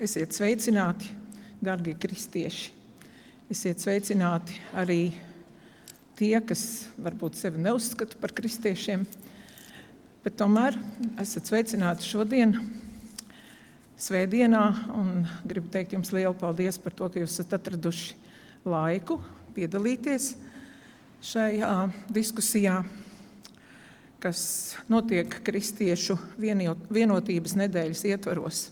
Esiet sveicināti, darbie kristieši. Esiet sveicināti arī tie, kas varbūt sevi neuzskata par kristiešiem, bet tomēr esat sveicināti šodien, Svētdienā. Gribu teikt jums lielu paldies par to, ka jūs esat atraduši laiku piedalīties šajā diskusijā, kas notiek Kristiešu vienotības nedēļas ietvaros.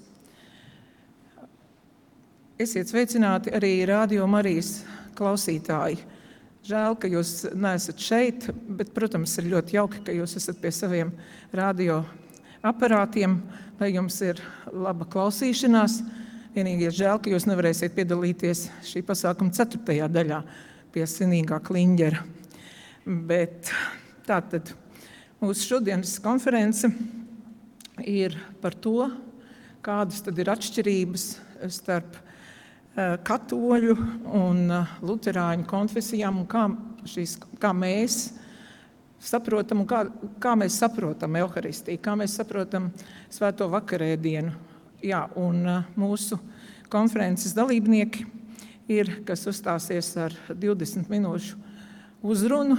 Esiet sveicināti arī Radio Marijas klausītāji. Žēl, ka jūs neesat šeit, bet, protams, ir ļoti jauki, ka jūs esat pie saviem radio aparātiem, lai jums ir laba klausīšanās. Vienīgais žēl, ka jūs nevarēsiet piedalīties šī pasākuma ceturtajā daļā pie svinīgā kliņģera. Bet tā tad mūsu šodienas konference ir par to, kādas tad ir atšķirības starp katoļu un eh, luterāņu konfesijām un kā, šīs, kā mēs saprotam, kā, kā mēs saprotam evaharistiju, kā mēs saprotam svēto vakarēdienu. Jā, un eh, mūsu konferences dalībnieki ir, kas uzstāsies ar 20 minūšu uzrunu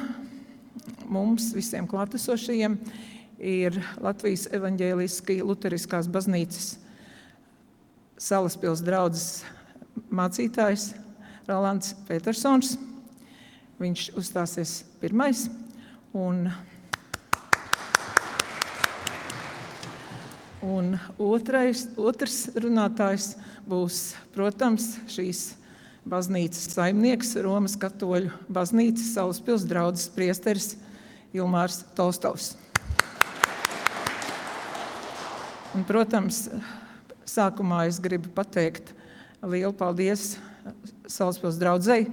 mums visiem klātesošajiem, ir Latvijas evaņģēliskā Lutheriskās baznīcas Salaspils draudzes mācītājs Rolands Petersons. Viņš uzstāsies pirmais. Un, un otrais, otrs runātājs būs, protams, šīs baznīcas saimnieks, Romas katoļu baznīcas Salaspils draudzes priesteris Ilmārs Tolstovs. Un, protams, sākumā es gribu pateikt Lielu paldies Salaspils draudzēji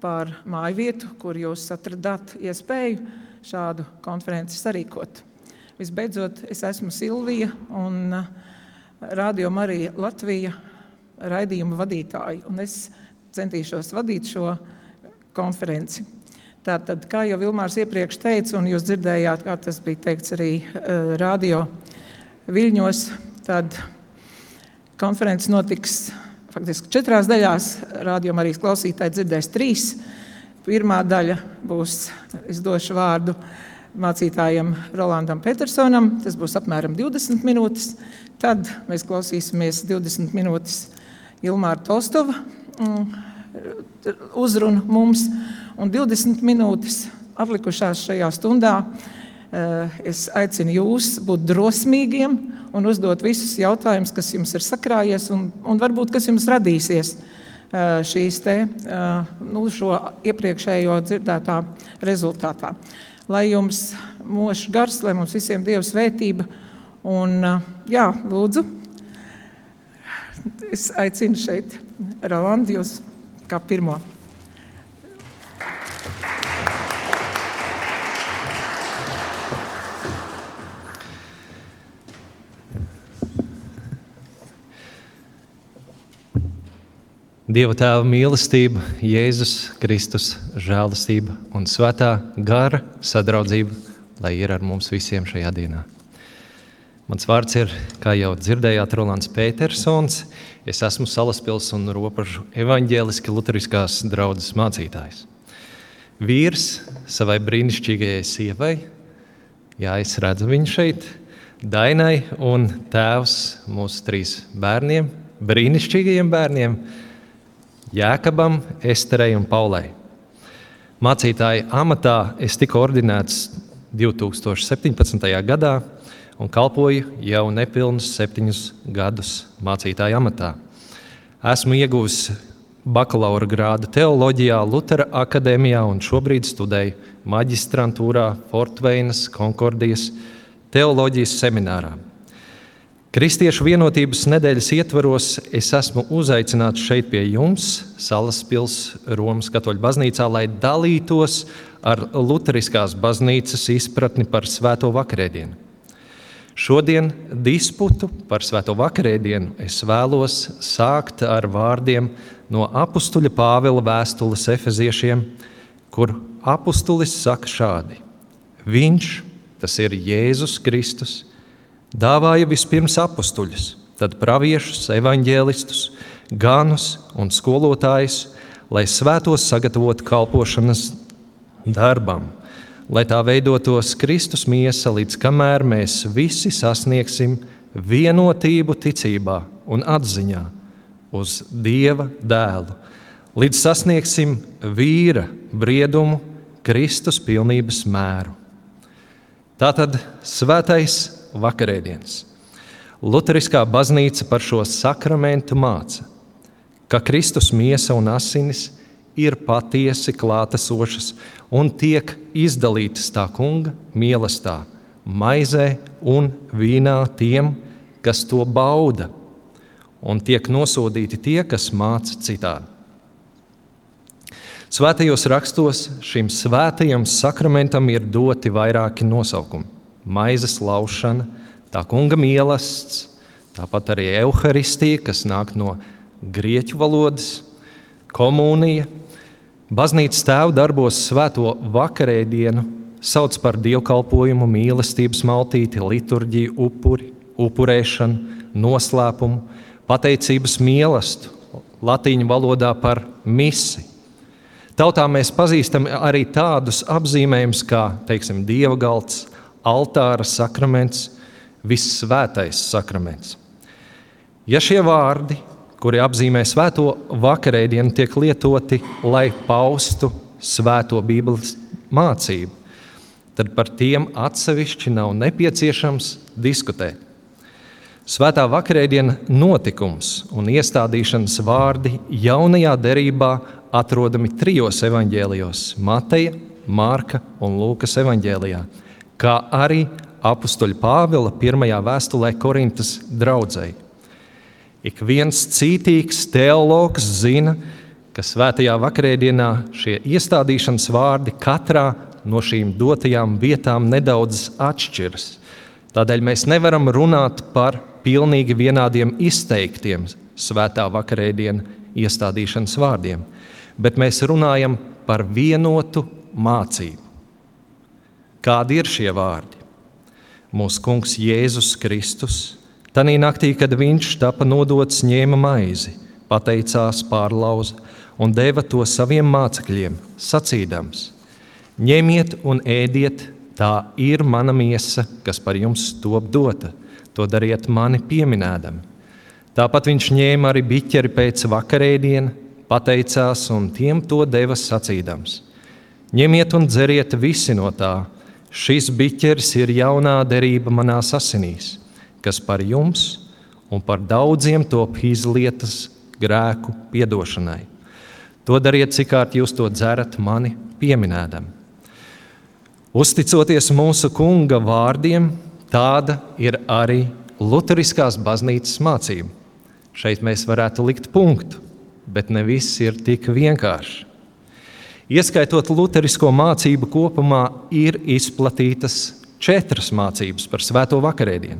par māju vietu, kur jūs atradāt iespēju šādu konferenci sarīkot. Visbeidzot, es esmu Silvija un uh, Radio Marija Latvija raidījuma vadītāja, un es centīšos vadīt šo konferenci. Tātad, kā jau Vilmārs iepriekš teica, un jūs dzirdējāt, kā tas bija teikts arī uh, radio Viļņos, tad konferences notiks faktiski četrās daļās. Rādījumā arī klausītāji dzirdēs trīs. Pirmā daļa būs, es došu vārdu mācītājam Rolandam Petersonam. Tas būs apmēram 20 minūtes. Tad mēs klausīsimies 20 minūtes Ilmāra Tolstova mm, uzrunu mums un 20 minūtes atlikušās šajā stundā. Eh, es aicinu jūs būt drosmīgiem un uzdot visus jautājumus, kas jums ir sakrājies un, un varbūt kas jums radīsies šīs te, nu, šo iepriekšējo dzirdētā rezultātā. Lai jums mošs gars, lai mums visiem Dieva svētība un jā, lūdzu, es aicinu šeit Rolandu jūs kā pirmo. Dieva tēva mīlestība, Jēzus Kristus žēlastība un svētā gara sadraudzība, lai ir ar mums visiem šajā dienā. Mans vārds ir, kā jau dzirdējāt, Rolands Petersons. Es esmu Salaspils un Ropažu evaņģēliski luteriskās draudzes mācītājs. Vīrs savai brīnišķīgajai sievai, jā, es redzu viņu šeit, Dainai un tēvs mūsu trīs bērniem, brīnišķīgajiem bērniem, Jēkabam, Esterei un Paulai. Mācītāja amatā es tiku ordinēts 2017. gadā un kalpoju jau nepilnus septiņus gadus mācītāja amatā. Esmu ieguvis bakalaura grādu teoloģijā Lutera akadēmijā un šobrīd studēju maģistrantūrā Fortveinas Konkordijas teoloģijas seminārā. Kristiešu vienotības nedēļas ietvaros es esmu uzaicināts šeit pie jums, Salaspils Romas katoļu baznīcā, lai dalītos ar Lutheriskās baznīcas izpratni par Svēto vakarēdienu. Šodien disputu par Svēto vakarēdienu es vēlos sākt ar vārdiem no apstuļa Pāvila vēstules efeziešiem, kur apstulis saka šādi: Viņš, tas ir Jēzus Kristus, dāvāja vispirms apstuļus, tad praviešus, evaņģēlistus, ganus un skolotājus, lai svētos sagatavotu kalpošanas darbam, lai tā veidotos Kristus miesa, līdz kamēr mēs visi sasniegsim vienotību ticībā un atziņā uz Dieva dēlu, līdz sasniegsim vīra briedumu, Kristus pilnības mēru. Tātad svētais vakarēdienas. Lutheriskā baznīca par šo sakramentu māca, ka Kristus miesa un asinis ir patiesi klātesošas un tiek izdalītas tā kunga mīlestībā, maizē un vīnā tiem, kas to bauda, un tiek nosodīti tie, kas māca citādi. Svētajos rakstos šim svētajam sakramentam ir doti vairāki nosaukumi - maizes laušana, tā kunga mīlestības, tāpat arī evaharistija, kas nāk no grieķu valodas, komunija. Baznīcas tēva darbos svēto vakarēdienu sauc par dievkalpojumu, mīlestības maltīti, liturģiju, upuri, upurēšanu, noslēpumu, pateicības mīlestību, latīņu valodā par misiju. Tautā mēs pazīstam arī tādus apzīmējumus kā teiksim, dieva galds, altāra sakraments, vissvētais sakraments. Ja šie vārdi, kuri apzīmē svēto vakarēdienu, tiek lietoti, lai paustu svēto Bībeles mācību, tad par tiem atsevišķi nav nepieciešams diskutēt. Svētā vakarēdiena notikums un iestādīšanas vārdi jaunajā derībā atrodami trijos evaņģēlijos - Mateja, Mārka un Lūkas evaņģēlijā, kā arī apakstuļa Pāvila pirmajā vēstulē Korintas draudzēji. Ik viens cītīgs teologs zina, ka svētajā vakarēdienā šie iestādīšanas vārdi katrā no šīm dotajām vietām nedaudz atšķiras. Tādēļ mēs nevaram runāt par pilnīgi vienādiem izteiktiem svētā vakarēdienu iestādīšanas vārdiem, bet mēs runājam par vienotu mācību. Kādi ir šie vārdi? Mūsu kungs Jēzus Kristus, tanī naktī, kad viņš tika nodots, ņēma maizi, pateicās, pārlauza un deva to saviem mācekļiem, sacīdams: Ņemiet un ēdiet, tā ir mana miesa, kas par jums top dota. To dariet mani pieminēdami. Tāpat viņš ņēma arī biķeri pēc vakarēdienas, pateicās un tiem to deva sacīdams: Ņemiet un dzeriet visi no tā, Šis biķeris ir jaunā derība manās asinīs, kas par jums un par daudziem top izlietas grēku piedošanai. To dariet, cik kārt jūs to dzerat mani pieminēdam. Uzticoties mūsu kunga vārdiem, tāda ir arī Lutheriskās baznīcas mācība. Šeit mēs varētu likt punktu, bet ne viss ir tik vienkārši. Ieskaitot luterisko mācību kopumā, ir izplatītas četras mācības par Svēto vakarēdienu.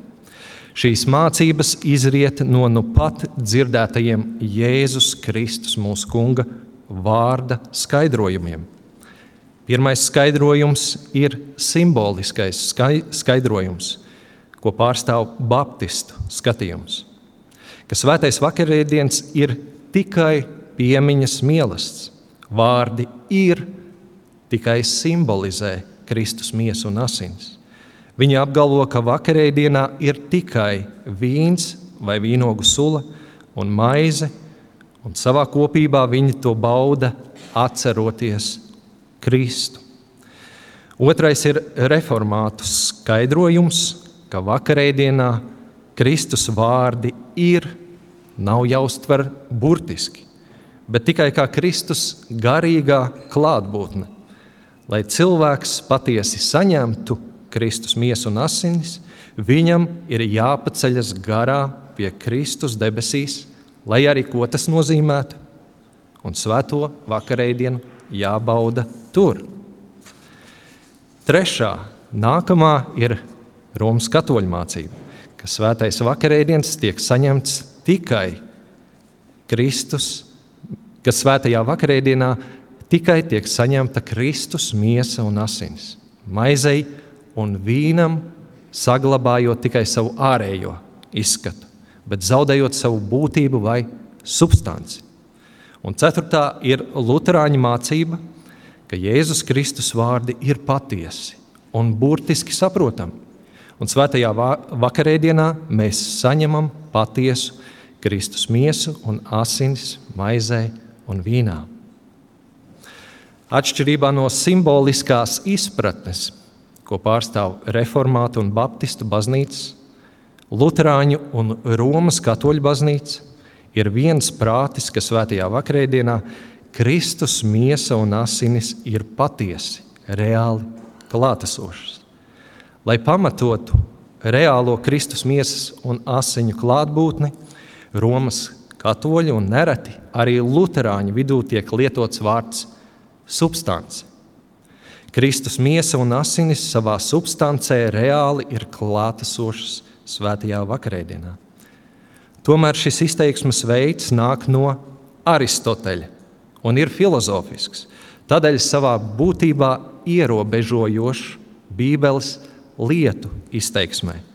Šīs mācības izriet no nu pat dzirdētajiem Jēzus Kristus, mūsu Kunga vārda skaidrojumiem. Pirmais skaidrojums ir simboliskais skaidrojums, ko pārstāv Baptistu skatījums. Ka svētais vakarēdiens ir tikai piemiņas mīlestības Vārdi ir tikai simbolizē Kristus miesu un asins. Viņi apgalvo, ka vakarēdienā ir tikai vīns vai vīnogu sula un maize, un savā kopībā viņi to bauda atceroties Kristu. Otrais ir reformātu skaidrojums, ka vakarēdienā Kristus vārdi ir, nav jāuztver burtiski bet tikai kā Kristus garīgā klātbūtne. Lai cilvēks patiesi saņemtu Kristus miesu un asinis, viņam ir jāpaceļas garā pie Kristus debesīs, lai arī ko tas nozīmētu, un svēto vakarēdienu jābauda tur. Trešā, nākamā ir Romas katoļu mācība, ka svētais vakarēdienas tiek saņemts tikai Kristus ka svētajā vakarēdienā tikai tiek saņemta Kristus miesa un asins. Maizei un vīnam saglabājot tikai savu ārējo izskatu, bet zaudējot savu būtību vai substanci. Un ceturtā ir Lutāņu mācība, ka Jēzus Kristus vārdi ir patiesi un burtiski saprotami. Un svētajā vakarēdienā mēs saņemam patiesu Kristus miesu un asinis maizē un vīnā. Atšķirībā no simboliskās izpratnes, ko pārstāv reformāta un baptistu baznīcas, Lutāņu un Romas katoļu baznīca ir viens prātis, ka svētajā vakarēdienā Kristus miesa un asinis ir patiesi, reāli klātesošas. Lai pamatotu reālo Kristus miesas un asiņu klātbūtni, Romas katoļu un nereti arī Lutāņu vidū tiek lietots vārds substance. Kristus miesa un asinis savā substancē reāli ir klātesošas svētajā vakarēdienā. Tomēr šis izteiksmes veids nāk no Aristoteļa un ir filozofisks, tādēļ savā būtībā ierobežojošs Bībeles lietu izteiksmē.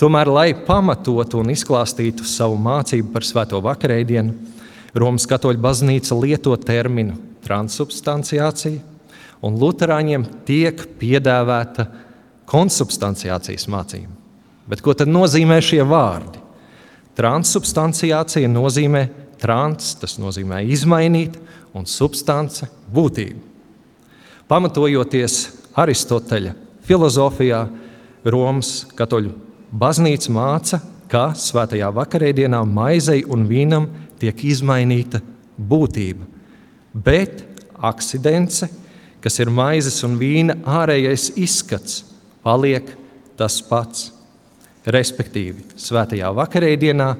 Tomēr, lai pamatotu un izklāstītu savu mācību par Svēto vakarēdienu, Romas katoļu baznīca lieto terminu transubstanciācija, un Lutāņiem tiek piedāvāta konsubstanciācijas mācība. Bet ko tad nozīmē šie vārdi? Transubstanciācija nozīmē trans, tas nozīmē izmainīt, un substance - būtību. Pamatojoties Aristoteļa filozofijā, Romas katoļu baznīca māca, ka svētajā vakarēdienā maizei un vīnam tiek izmainīta būtība. Bet akcidents, kas ir maizes un vīna ārējais izskats, paliek tas pats. Respektīvi, svētajā vakarēdienā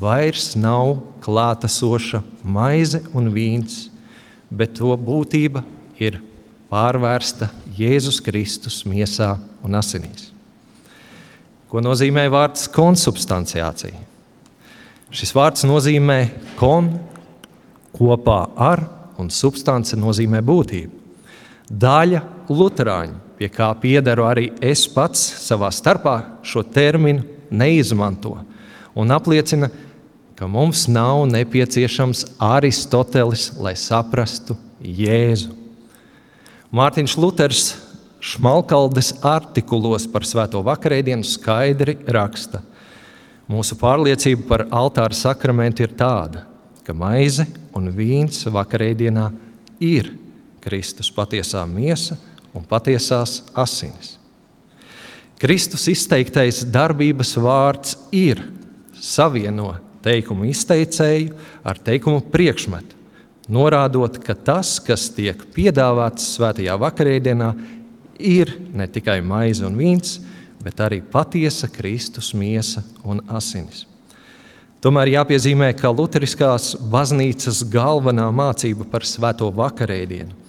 vairs nav klātesoša maize un vīns, bet to būtība ir pārvērsta Jēzus Kristus miesā un asinīs. Ko nozīmē vārds konsubstanciācija? Šis vārds nozīmē kon, kopā ar, un substance nozīmē būtību. Daļa luterāņu, pie kā piedaru arī es pats savā starpā, šo terminu neizmanto un apliecina, ka mums nav nepieciešams Aristotelis, lai saprastu Jēzu. Mārtiņš Luters Šmalkaldes artikulos par Svēto vakarēdienu skaidri raksta, mūsu pārliecība par altāra sakramentu ir tāda, ka maize un vīns vakarēdienā ir Kristus patiesā miesa un patiesās asinis. Kristus izteiktais darbības vārds ir savieno teikumu izteicēju ar teikumu priekšmetu, norādot, ka tas, kas tiek piedāvāts svētajā vakarēdienā, ir ne tikai maize un vīns, bet arī patiesa Kristus miesa un asinis. Tomēr jāpiezīmē, ka Lutheriskās baznīcas galvenā mācība par svēto vakarēdienu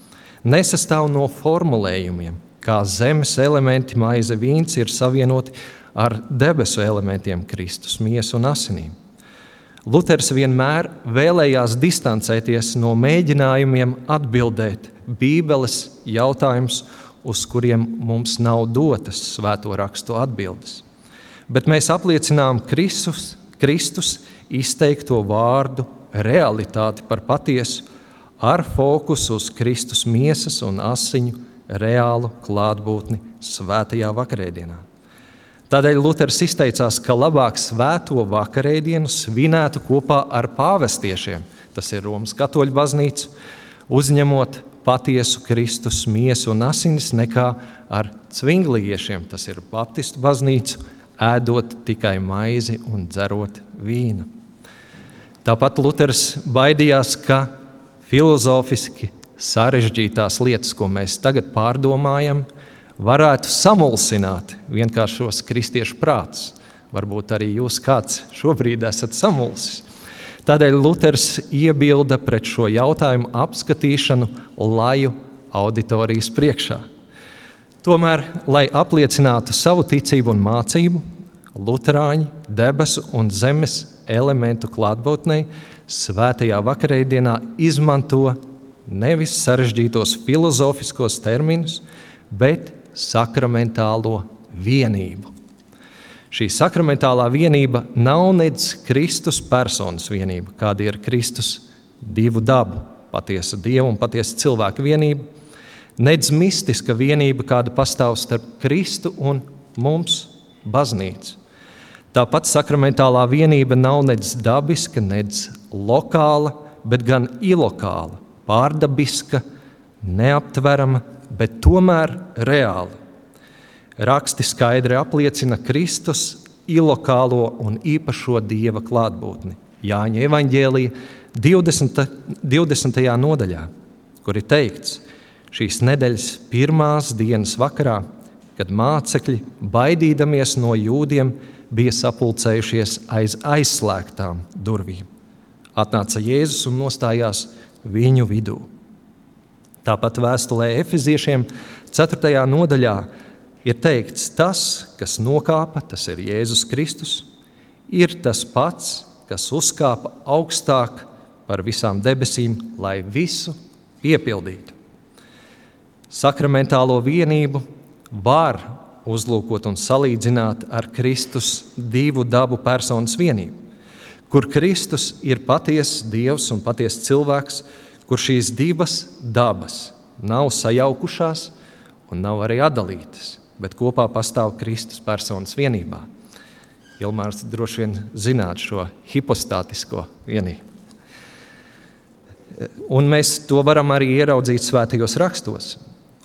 nesastāv no formulējumiem, kā zemes elementi, maize, vīns ir savienoti ar debesu elementiem, Kristus miesu un asinīm. Luters vienmēr vēlējās distancēties no mēģinājumiem atbildēt Bībeles jautājumus, uz kuriem mums nav dotas svēto rakstu atbildes. Bet mēs apliecinām Kristus, Kristus izteikto vārdu realitāti par patiesu, ar fokusu uz Kristus miesas un asiņu reālu klātbūtni svētajā vakarēdienā. Tādēļ Luters izteicās, ka labāk svēto vakarēdienu svinētu kopā ar pāvestiešiem, tas ir Romas katoļu baznīca, uzņemot patiesu Kristus miesu un asinis, nekā ar cvingliešiem, tas ir Baptistu baznīcu, ēdot tikai maizi un dzerot vīnu. Tāpat Luters baidījās, ka filozofiski sarežģītās lietas, ko mēs tagad pārdomājam, varētu samulsināt vienkāršos kristiešu prātus. Varbūt arī jūs kāds šobrīd esat samulsis. Tādēļ Luters iebilda pret šo jautājumu apskatīšanu laju auditorijas priekšā. Tomēr, lai apliecinātu savu ticību un mācību, Lutāņi debesu un zemes elementu klātbūtnē svētajā vakarēdienā izmanto nevis sarežģītos filozofiskos terminus, bet sakramentālo vienību. Šī sakramentālā vienība nav nedz Kristus personas vienība, kāda ir Kristus divu dabu, patiesa dieva un patiesa cilvēka vienība, nedz mistiska vienība, kāda pastāv starp Kristu un mums, baznīcu. Tāpat sakramentālā vienība nav nedz dabiska, nedz lokāla, bet gan ilokāla, pārdabiska, neaptverama, bet tomēr reāla. Raksti skaidri apliecina Kristus ilokālo un īpašo dieva klātbūtni. Jāņa evanģēlija 20. 20. nodaļā, kur ir teikts, šīs nedēļas pirmās dienas vakarā, kad mācekļi, baidīdamies no jūdiem, bija sapulcējušies aiz aizslēgtām durvīm. Atnāca Jēzus un nostājās viņu vidū. Tāpat vēstulē Efeziešiem 4. nodaļā ir teikts, tas, kas nokāpa, tas ir Jēzus Kristus, ir tas pats, kas uzkāpa augstāk par visām debesīm, lai visu piepildītu. Sakramentālo vienību var uzlūkot un salīdzināt ar Kristus divu dabu personas vienību, kur Kristus ir patiesa Dievs un patiesa cilvēks, kur šīs divas dabas nav sajaukušās un nav arī atdalītas bet kopā pastāv Kristus personas vienībā. Ilmārs droši vien zināt šo hipostātisko vienību. Un mēs to varam arī ieraudzīt svētajos rakstos.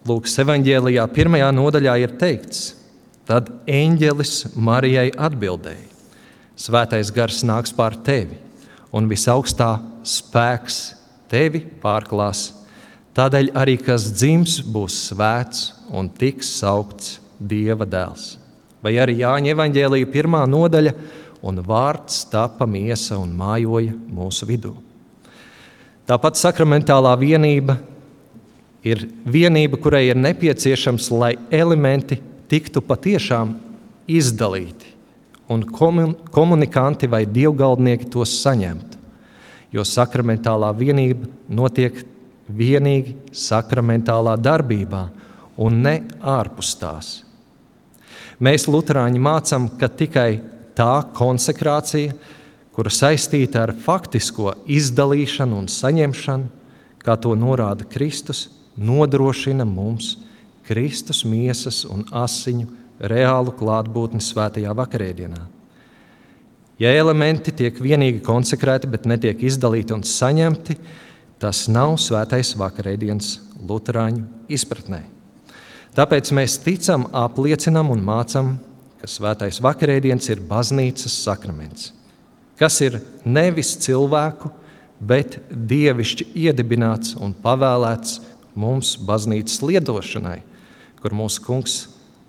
Lūkas evanģēlijā pirmajā nodaļā ir teikts, tad eņģelis Marijai atbildēja: Svētais gars nāks pār tevi, un visaugstā spēks tevi pārklās. Tādēļ arī kas dzims, būs svēts un tiks saukts Dieva dēls. Vai arī Jāņa evanģēlīja pirmā nodaļa, un vārds tapa miesa un mājoja mūsu vidū. Tāpat sakramentālā vienība ir vienība, kurai ir nepieciešams, lai elementi tiktu patiešām izdalīti, un komunikanti vai dievgaldnieki tos saņemtu. Jo sakramentālā vienība notiek vienīgi sakramentālā darbībā un ne ārpus tās. Mēs, Lutāņi, mācām, ka tikai tā konsekrācija, kura saistīta ar faktisko izdalīšanu un saņemšanu, kā to norāda Kristus, nodrošina mums Kristus miesas un asiņu reālu klātbūtni svētajā vakarēdienā. Ja elementi tiek vienīgi konsekrēti, bet netiek izdalīti un saņemti, tas nav svētais vakarēdienas Lutāņu izpratnē. Tāpēc mēs ticam, apliecinam un mācām, ka svētais vakarēdiens ir baznīcas sakraments, kas ir nevis cilvēku, bet dievišķi iedibināts un pavēlēts mums baznīcas liedošanai, kur mūsu kungs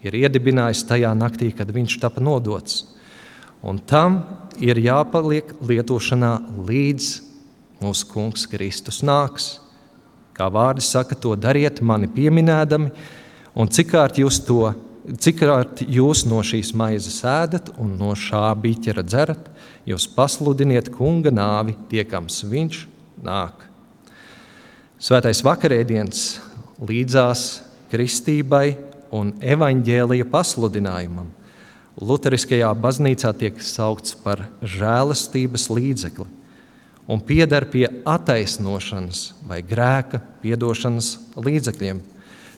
ir iedibinājis tajā naktī, kad viņš tika nodots. Un tam ir jāpaliek lietošanā līdz mūsu kungs Kristus nāks. Kā vārdi saka, to dariet mani pieminēdami, Un cik kārt jūs to, cik kārt jūs no šīs maizes ēdat un no šā biķera dzerat, jūs pasludiniet kunga nāvi, tiekams viņš nāk. Svētais vakarēdiens līdzās kristībai un evaņģēlija pasludinājumam. Lutheriskajā baznīcā tiek saukts par žēlastības līdzekli un pieder pie attaisnošanas vai grēka piedošanas līdzekļiem.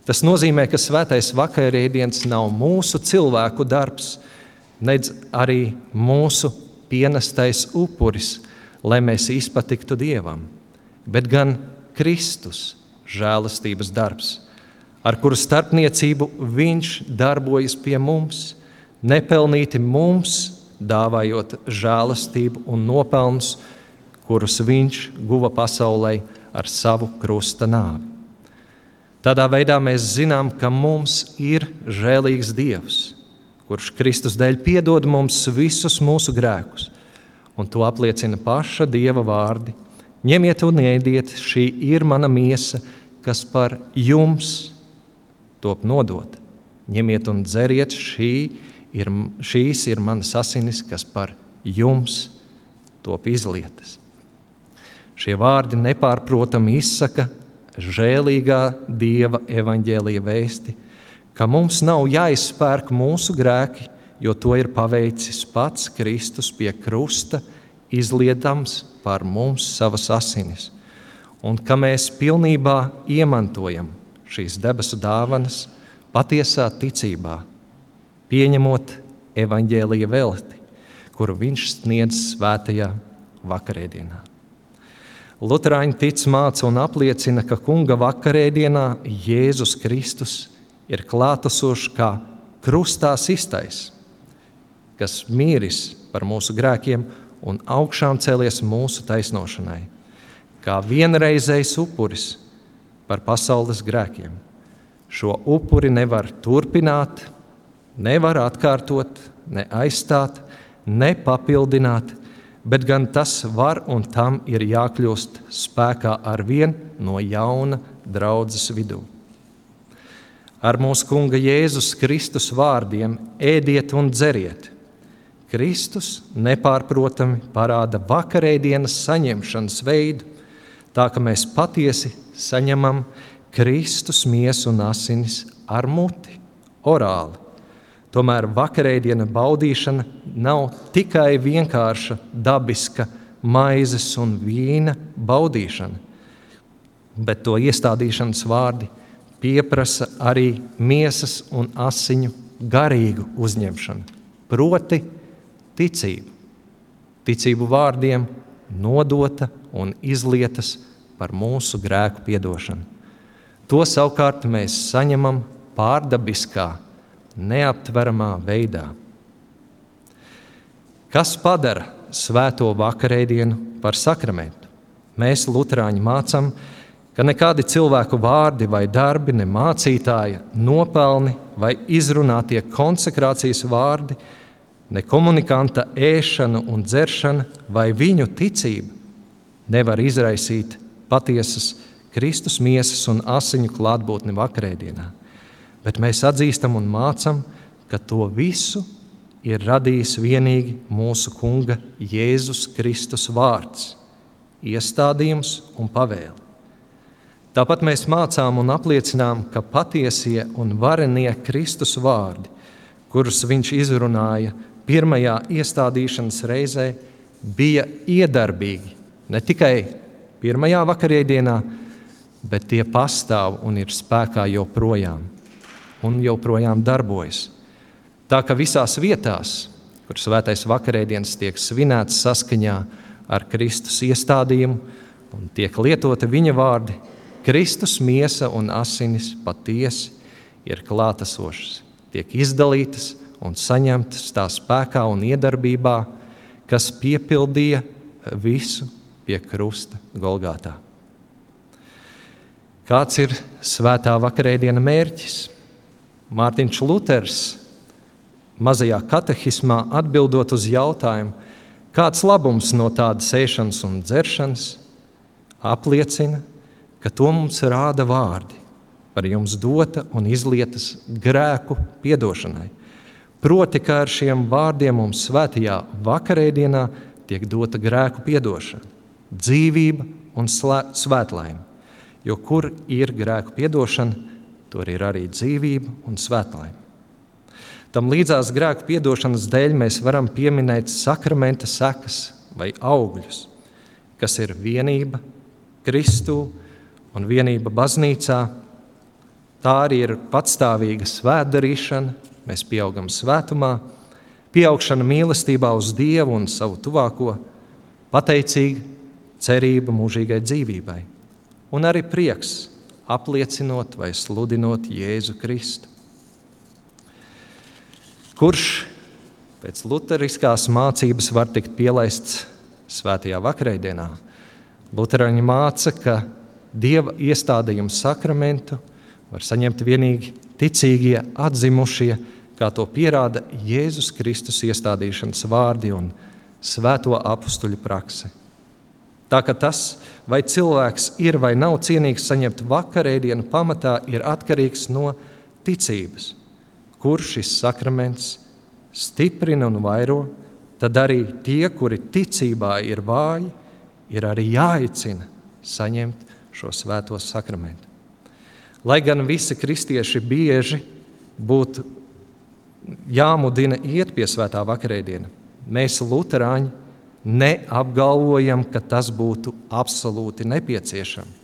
Tas nozīmē, ka svētais vakarēdiens nav mūsu cilvēku darbs, nedz arī mūsu pienestais upuris, lai mēs izpatiktu Dievam, bet gan Kristus žēlastības darbs, ar kuru starpniecību Viņš darbojas pie mums, nepelnīti mums dāvājot žēlastību un nopelnus, kurus Viņš guva pasaulē ar savu krusta nāvi. Tādā veidā mēs zinām, ka mums ir žēlīgs Dievs, kurš Kristus dēļ piedod mums visus mūsu grēkus. Un to apliecina paša Dieva vārdi. Ņemiet un ēdiet, šī ir mana miesa, kas par jums top nodota. Ņemiet un dzeriet, šī ir, šīs ir manas asinis, kas par jums top izlietas. Šie vārdi nepārprotami izsaka žēlīgā Dieva evaņģēlīja vēsti, ka mums nav jāizpērk mūsu grēki, jo to ir paveicis pats Kristus pie krusta, izliedams par mums savas asinis, un ka mēs pilnībā iemantojam šīs debesu dāvanas patiesā ticībā, pieņemot evaņģēlīja velti, kuru viņš sniedz svētajā vakarēdienā. Lutāņi tic, māca un apliecina, ka kunga vakarēdienā Jēzus Kristus ir klātesošs kā krustā iztais, kas mīris par mūsu grēkiem un augšām cēlies mūsu taisnošanai, kā vienreizējs upuris par pasaules grēkiem. Šo upuri nevar turpināt, nevar atkārtot, ne aizstāt, ne papildināt, bet gan tas var un tam ir jākļūst spēkā ar vien no jauna draudzes vidū. Ar mūsu Kunga Jēzus Kristus vārdiem ēdiet un dzeriet. Kristus nepārprotami parāda vakarēdienas saņemšanas veidu, tā ka mēs patiesi saņemam Kristus miesu un asinis ar muti, orāli. Tomēr vakarēdiena baudīšana nav tikai vienkārša dabiska maizes un vīna baudīšana, bet to iestādīšanas vārdi pieprasa arī miesas un asiņu garīgu uzņemšanu, proti, ticību. Ticību vārdiem nodota un izlietas par mūsu grēku piedošanu. To savukārt mēs saņemam pārdabiskā neaptveramā veidā. Kas padara svēto vakarēdienu par sakramentu? Mēs, Lutāņi, mācām, ka nekādi cilvēku vārdi vai darbi, ne mācītāja nopelni vai izrunātie konsekrācijas vārdi, ne komunikanta ēšana un dzeršana vai viņu ticība nevar izraisīt patiesas Kristus miesas un asiņu klātbūtni vakarēdienā bet mēs atzīstam un mācām, ka to visu ir radījis vienīgi mūsu Kunga Jēzus Kristus vārds, iestādījums un pavēle. Tāpat mēs mācām un apliecinām, ka patiesie un varenie Kristus vārdi, kurus viņš izrunāja pirmajā iestādīšanas reizē, bija iedarbīgi ne tikai pirmajā vakarēdienā, bet tie pastāv un ir spēkā joprojām un joprojām darbojas. Tā ka visās vietās, kur svētais vakarēdienas tiek svinēts saskaņā ar Kristus iestādījumu un tiek lietota viņa vārdi, Kristus miesa un asinis patiesi ir klātesošas, tiek izdalītas un saņemtas tā spēkā un iedarbībā, kas piepildīja visu pie krusta Golgātā. Kāds ir svētā vakarēdiena mērķis? Mārtiņš Luters mazajā katehismā atbildot uz jautājumu, kāds labums no tādas ēšanas un dzeršanas, apliecina, ka to mums rāda vārdi par jums dota un izlietas grēku piedošanai. Proti, ka ar šiem vārdiem mums svētajā vakarēdienā tiek dota grēku piedošana, dzīvība un svētlaime. Jo kur ir grēku piedošana, Tur ir arī dzīvība un svētlaime. Tam līdzās grēku piedošanas dēļ mēs varam pieminēt sakramenta sekas vai augļus, kas ir vienība Kristū un vienība baznīcā. Tā arī ir patstāvīga svētdarīšana, mēs pieaugam svētumā, pieaugšana mīlestībā uz Dievu un savu tuvāko, pateicīga cerība mūžīgai dzīvībai un arī prieks apliecinot vai sludinot Jēzu Kristu. Kurš pēc luteriskās mācības var tikt pielaists svētajā vakarēdienā? Lutāņi māca, ka dieva iestādījumu sakramentu var saņemt tikai ticīgie, atzimušie, kā to pierāda Jēzus Kristus iestādīšanas vārdi un svēto apstuļu prakse. Tā ka tas, vai cilvēks ir vai nav cienīgs saņemt vakarēdienu, pamatā ir atkarīgs no ticības. Kur šis sakraments stiprina un vairo, tad arī tie, kuri ticībā ir vāji, ir arī jāicina saņemt šo svēto sakramentu. Lai gan visi kristieši bieži būtu jāmudina iet pie svētā vakarēdiena. Mēs, Lutāņi, neapgalvojam, ka tas būtu absolūti nepieciešams.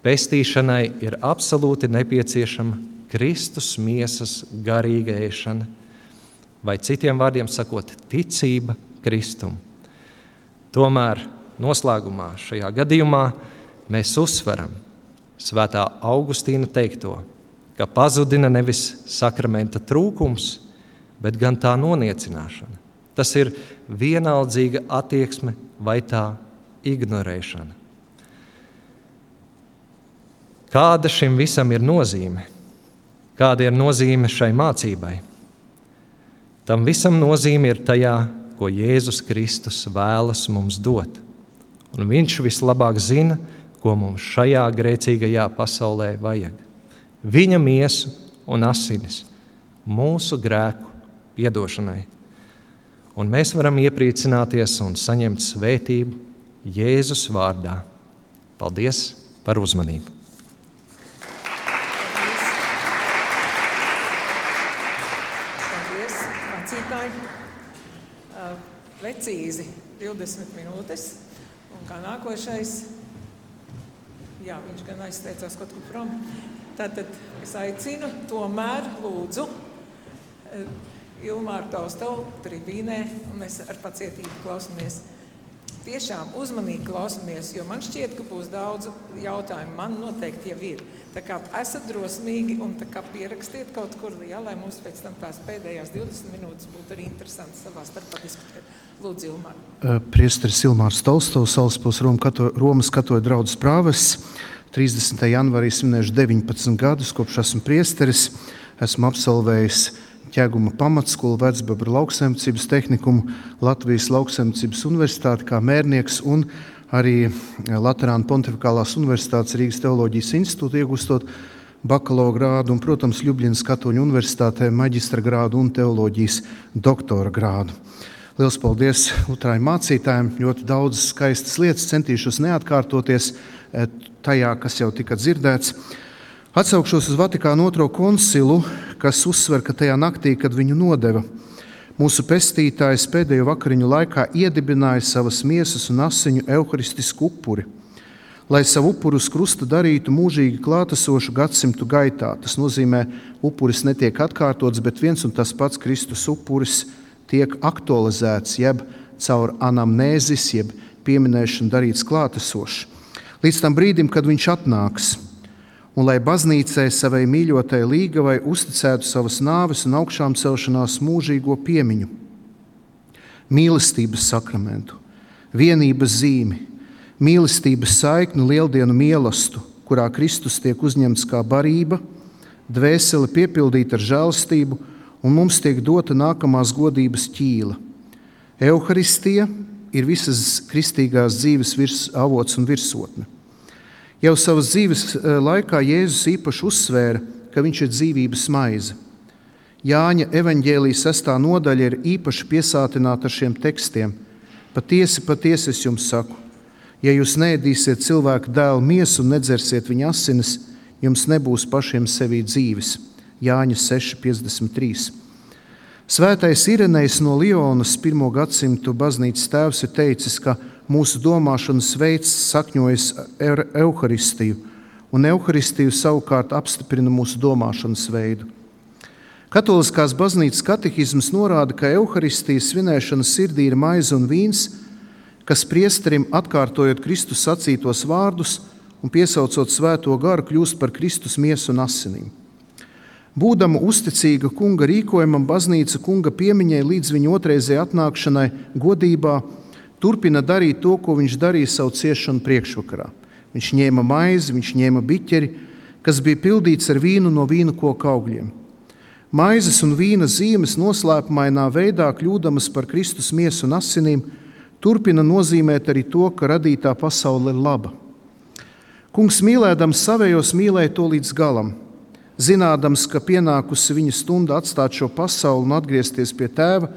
Pestīšanai ir absolūti nepieciešama Kristus miesas garīga ēšana, vai citiem vārdiem sakot, ticība Kristum. Tomēr noslēgumā šajā gadījumā mēs uzsveram Svētā Augustīna teikto, ka pazudina nevis sakramenta trūkums, bet gan tā noniecināšana. Tas ir vienaldzīga attieksme vai tā ignorēšana. Kāda šim visam ir nozīme? Kāda ir nozīme šai mācībai? Tam visam nozīme ir tajā, ko Jēzus Kristus vēlas mums dot. Un viņš vislabāk zina, ko mums šajā grēcīgajā pasaulē vajag. Viņa miesu un asinis mūsu grēku piedošanai. Un mēs varam iepriecināties un saņemt svētību Jēzus vārdā. Paldies par uzmanību! Paldies, mācītāji! Precīzi 20 minūtes. Un kā nākošais, jā, viņš gan aizteicās kaut kur prom. Tātad es aicinu, tomēr lūdzu Ilmāru Taustavu tribīnē, un mēs ar pacietību klausāmies. Tiešām uzmanīgi klausāmies, jo man šķiet, ka būs daudz jautājumu. Man noteikti jau ir. Tā kā esat drosmīgi un pierakstiet kaut kur, jā, lai mums pēc tam tās pēdējās 20 minūtes būtu arī interesanti savā starpā diskutēt. Lūdzu, Ilmār. Priesteris Ilmārs Tolstovs, Salaspils Romas katoļu draudzes prāves. 30. janvārī svinēšu 19 gadus, kopš esmu priesteris. Esmu absolvējis ķēguma pamatskolu, Vecbabra lauksaimniecības tehnikumu, Latvijas lauksaimniecības universitāti kā mērnieks un arī Latvijas Pontificālās Universitātes Rīgas teoloģijas institūtu iegūstot bakalaura grādu un, protams, Ljubljanas Katoļu Universitātē maģistra grādu un teoloģijas doktora grādu. Lielas paldies Lutāņu mācītājiem. Ļoti daudz skaistas lietas centīšos neatkārtoties tajā, kas jau tika dzirdēts. Atsaukšos uz Vatikānu otro koncilu, kas uzsver, ka tajā naktī, kad viņu nodeva, mūsu pestītājs pēdējo vakariņu laikā iedibināja savas miesas un asiņu evaharistisku upuri, lai savu upuru uz krusta darītu mūžīgi klātesošu gadsimtu gaitā. Tas nozīmē, upuris netiek atkārtots, bet viens un tas pats Kristus upuris tiek aktualizēts, jeb caur anamnēzis, jeb pieminēšanu darīts klātesošs. Līdz tam brīdim, kad viņš atnāks, un lai baznīcai savai mīļotai līgavai uzticētu savas nāves un augšām celšanās mūžīgo piemiņu, mīlestības sakramentu, vienības zīmi, mīlestības saikni lieldienu mielastu, kurā Kristus tiek uzņemts kā barība, dvēseli piepildīta ar žēlastību, un mums tiek dota nākamās godības ķīla. Euharistija ir visas kristīgās dzīves virs, avots un virsotne. Jau savas dzīves eh, laikā Jēzus īpaši uzsvēra, ka viņš ir dzīvības maize. Jāņa evanģēlijas sestā nodaļa ir īpaši piesātināta ar šiem tekstiem. Patiesi, patiesi es jums saku, ja jūs neēdīsiet cilvēku dēlu miesu un nedzersiet viņa asinis, jums nebūs pašiem sevī dzīves. Jāņa 6,53. Svētais Irenejs no Lionas, 1. gadsimta baznīcas tēvs, ir teicis, ka mūsu domāšanas veids sakņojas ar evaharistiju, un evaharistiju savukārt apstiprina mūsu domāšanas veidu. Katoliskās baznīcas katehisms norāda, ka evaharistijas svinēšana sirdī ir maize un vīns, kas priesterim atkārtojot Kristus sacītos vārdus un piesaucot svēto garu, kļūst par Kristus miesu un asinīm. Būdama uzticīga kunga rīkojumam, baznīca kunga piemiņai līdz viņa otrreizējai atnākšanai godībā turpina darīt to, ko viņš darīja savu ciešanu priekšvakarā. Viņš ņēma maizi, viņš ņēma biķeri, kas bija pildīts ar vīnu no vīna koku augļiem. Maizes un vīna zīmes noslēpumainā veidā, kļūdamas par Kristus miesu un asinīm, turpina nozīmēt arī to, ka radītā pasaule ir laba. Kungs mīlēdams savējos mīlēja to līdz galam, zinādams, ka pienākusi viņa stunda atstāt šo pasauli un atgriezties pie tēva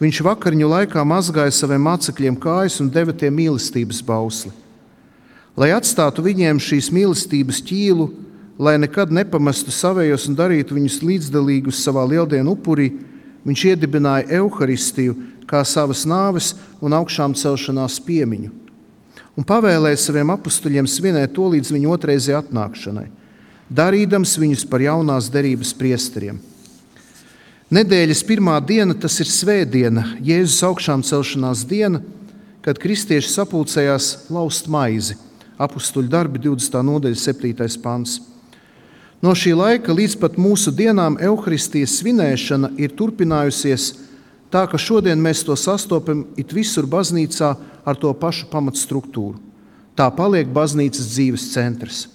Viņš vakariņu laikā mazgāja saviem mācekļiem kājas un deva tiem mīlestības bausli. Lai atstātu viņiem šīs mīlestības ķīlu, lai nekad nepamestu savējos un darītu viņus līdzdalīgus savā lieldienu upurī, viņš iedibināja evaharistiju kā savas nāves un augšām celšanās piemiņu. Un pavēlēja saviem apstuļiem svinēt to līdz viņa otrreizē atnākšanai, darīdams viņus par jaunās derības priesteriem. Nedēļas pirmā diena, tas ir svētdiena, Jēzus augšām celšanās diena, kad kristieši sapulcējās laust maizi. Apstuļu darbi 20. nodaļa, 7. pants. No šī laika līdz pat mūsu dienām evaharistijas svinēšana ir turpinājusies tā, ka šodien mēs to sastopam it visur baznīcā ar to pašu pamatstruktūru. Tā paliek baznīcas dzīves centrs.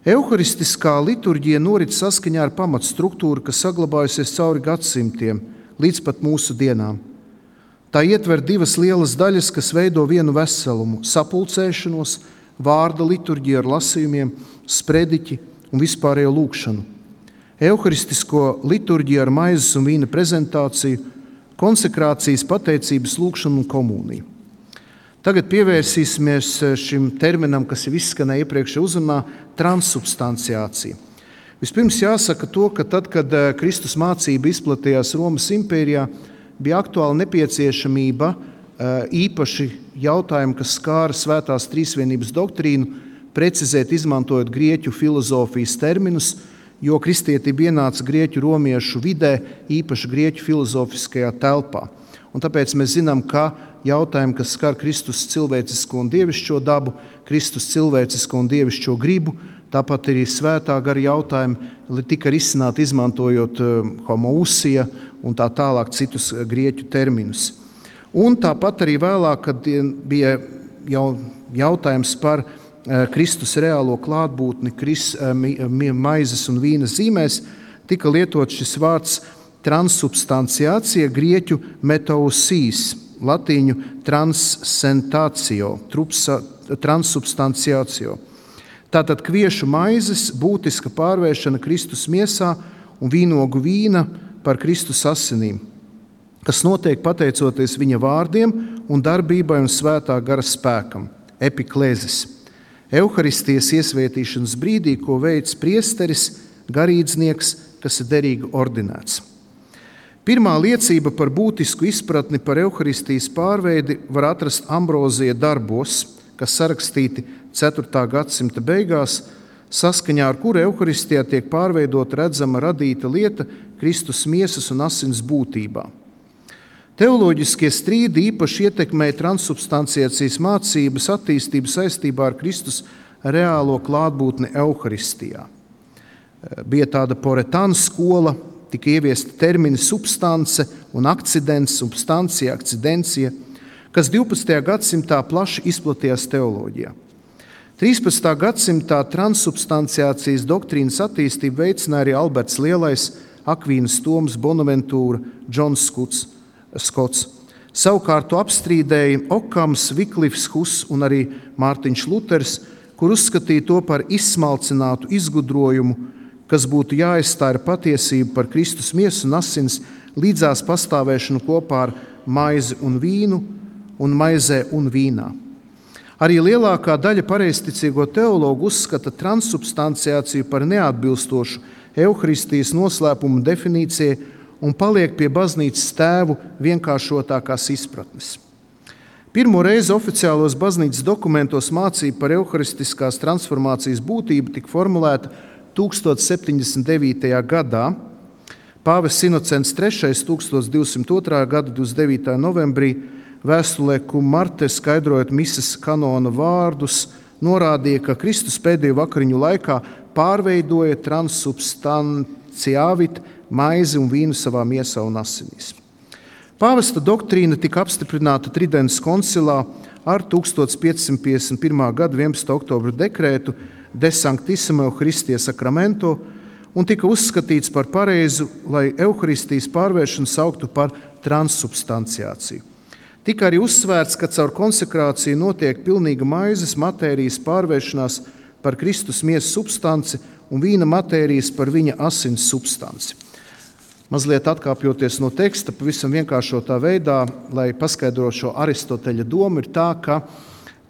Euharistiskā liturģija norit saskaņā ar pamatstruktūru, kas saglabājusies cauri gadsimtiem līdz pat mūsu dienām. Tā ietver divas lielas daļas, kas veido vienu veselumu - sapulcēšanos, vārda liturģiju ar lasījumiem, sprediķi un vispārējo lūgšanu. Euharistisko liturģiju ar maizes un vīna prezentāciju, konsekrācijas, pateicības lūgšanu un komuniju. Tagad pievērsīsimies šim terminam, kas jau izskanēja iepriekšējā uzrunā - transubstanciācija. Vispirms jāsaka to, ka tad, kad eh, Kristus mācība izplatījās Romas impērijā, bija aktuāla nepieciešamība eh, īpaši jautājumu, kas skāra svētās trīsvienības doktrīnu, precizēt, izmantojot grieķu filozofijas terminus, jo kristietība ienāca grieķu romiešu vidē, īpaši grieķu filozofiskajā telpā. Un tāpēc mēs zinām, ka jautājumi, kas skar Kristus cilvēcisko un dievišķo dabu, Kristus cilvēcisko un dievišķo gribu, tāpat arī svētā gara jautājumi tika risināti izmantojot eh, homousija un tā tālāk citus grieķu terminus. Un tāpat arī vēlāk, kad bija jau jautājums par Eh, Kristus reālo klātbūtni kris, eh, maizes un vīna zīmēs, tika lietots šis vārds transubstanciācija, grieķu metausīs, latīņu transcentācio, transubstanciācio. Tātad kviešu maizes būtiska pārvēršana Kristus miesā un vīnogu vīna par Kristus asinīm, kas notiek pateicoties viņa vārdiem un darbībai un svētā gara spēkam, epiklēzis. Euharistijas iesvētīšanas brīdī, ko veids priesteris, garīdznieks, kas ir derīgi ordinēts. Pirmā liecība par būtisku izpratni par evaharistijas pārveidi var atrast Ambrozija darbos, kas sarakstīti 4. gadsimta beigās, saskaņā ar kuru evaharistijā tiek pārveidota redzama radīta lieta Kristus miesas un asins būtībā. Teoloģiskie strīdi īpaši ietekmēja transubstanciācijas mācības attīstību saistībā ar Kristus reālo klātbūtni Euharistijā. Bija tāda poretāna skola, tika ieviesti termini substance un akcidents, substancija, akcidencija, kas 12. gadsimtā plaši izplatījās teoloģijā. 13. gadsimtā transubstanciācijas doktrīnas attīstību veicināja arī Alberts Lielais, Akvīnas Toms, Bonaventūra, Džons Skuts. Skots. Savukārt to apstrīdēja Okams, Viklifs, Hus un arī Mārtiņš Luters, kur uzskatīja to par izsmalcinātu izgudrojumu, kas būtu jāizstāj ar patiesību par Kristus miesu un asins līdzās pastāvēšanu kopā ar maizi un vīnu un maizē un vīnā. Arī lielākā daļa pareizticīgo teologu uzskata transubstanciāciju par neatbilstošu evaharistijas noslēpumu definīcijai un paliek pie baznīcas tēvu vienkāršotākās izpratnes. Pirmo reizi oficiālos baznīcas dokumentos mācība par evaharistiskās transformācijas būtību tika formulēta 1079. gadā. Pāvests Inocents III 1202. gada 29. novembrī vēstulē Kumarte skaidrojot misijas kanona vārdus, norādīja, ka Kristus pēdējo vakariņu laikā pārveidoja transubstanciāvit maizi un vīnu savā miesā un asinīs. Pāvesta doktrīna tika apstiprināta Tridents koncilā ar 1551. gada 11. oktobra dekrētu De Sanctissimo Christie Sacramento un tika uzskatīts par pareizu, lai evaharistijas pārvēršanu sauktu par transubstanciāciju. Tika arī uzsvērts, ka caur konsekrāciju notiek pilnīga maizes matērijas pārvēršanās par Kristus miesas substanci un vīna matērijas par viņa asins substanci. Mazliet atkāpjoties no teksta, pavisam vienkāršotā veidā, lai paskaidrotu šo Aristoteļa domu, ir tā, ka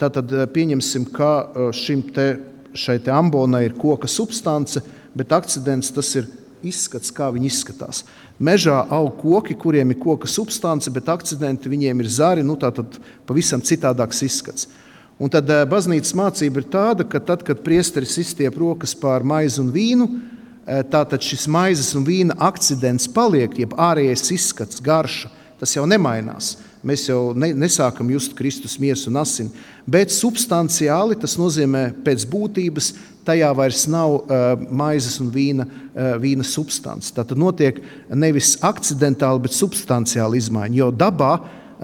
tātad pieņemsim, ka šim te šai ambonai ir koka substance, bet akcidents tas ir izskats, kā viņi izskatās. Mežā aug koki, kuriem ir koka substance, bet akcidenti viņiem ir zari, nu tā tad pavisam citādāks izskats. Un tad eh, baznīcas mācība ir tāda, ka tad, kad priesteris izstiep rokas pār maizi un vīnu, eh, tātad šis maizes un vīna akcidents paliek, jeb ārējais izskats, garša, tas jau nemainās. Mēs jau ne, nesākam just Kristus miesu un asini, bet substanciāli tas nozīmē pēc būtības tajā vairs nav uh, maizes un vīna, uh, vīna substance. Tā tad notiek nevis akcidentāli, bet substanciāli izmaiņa. Jo dabā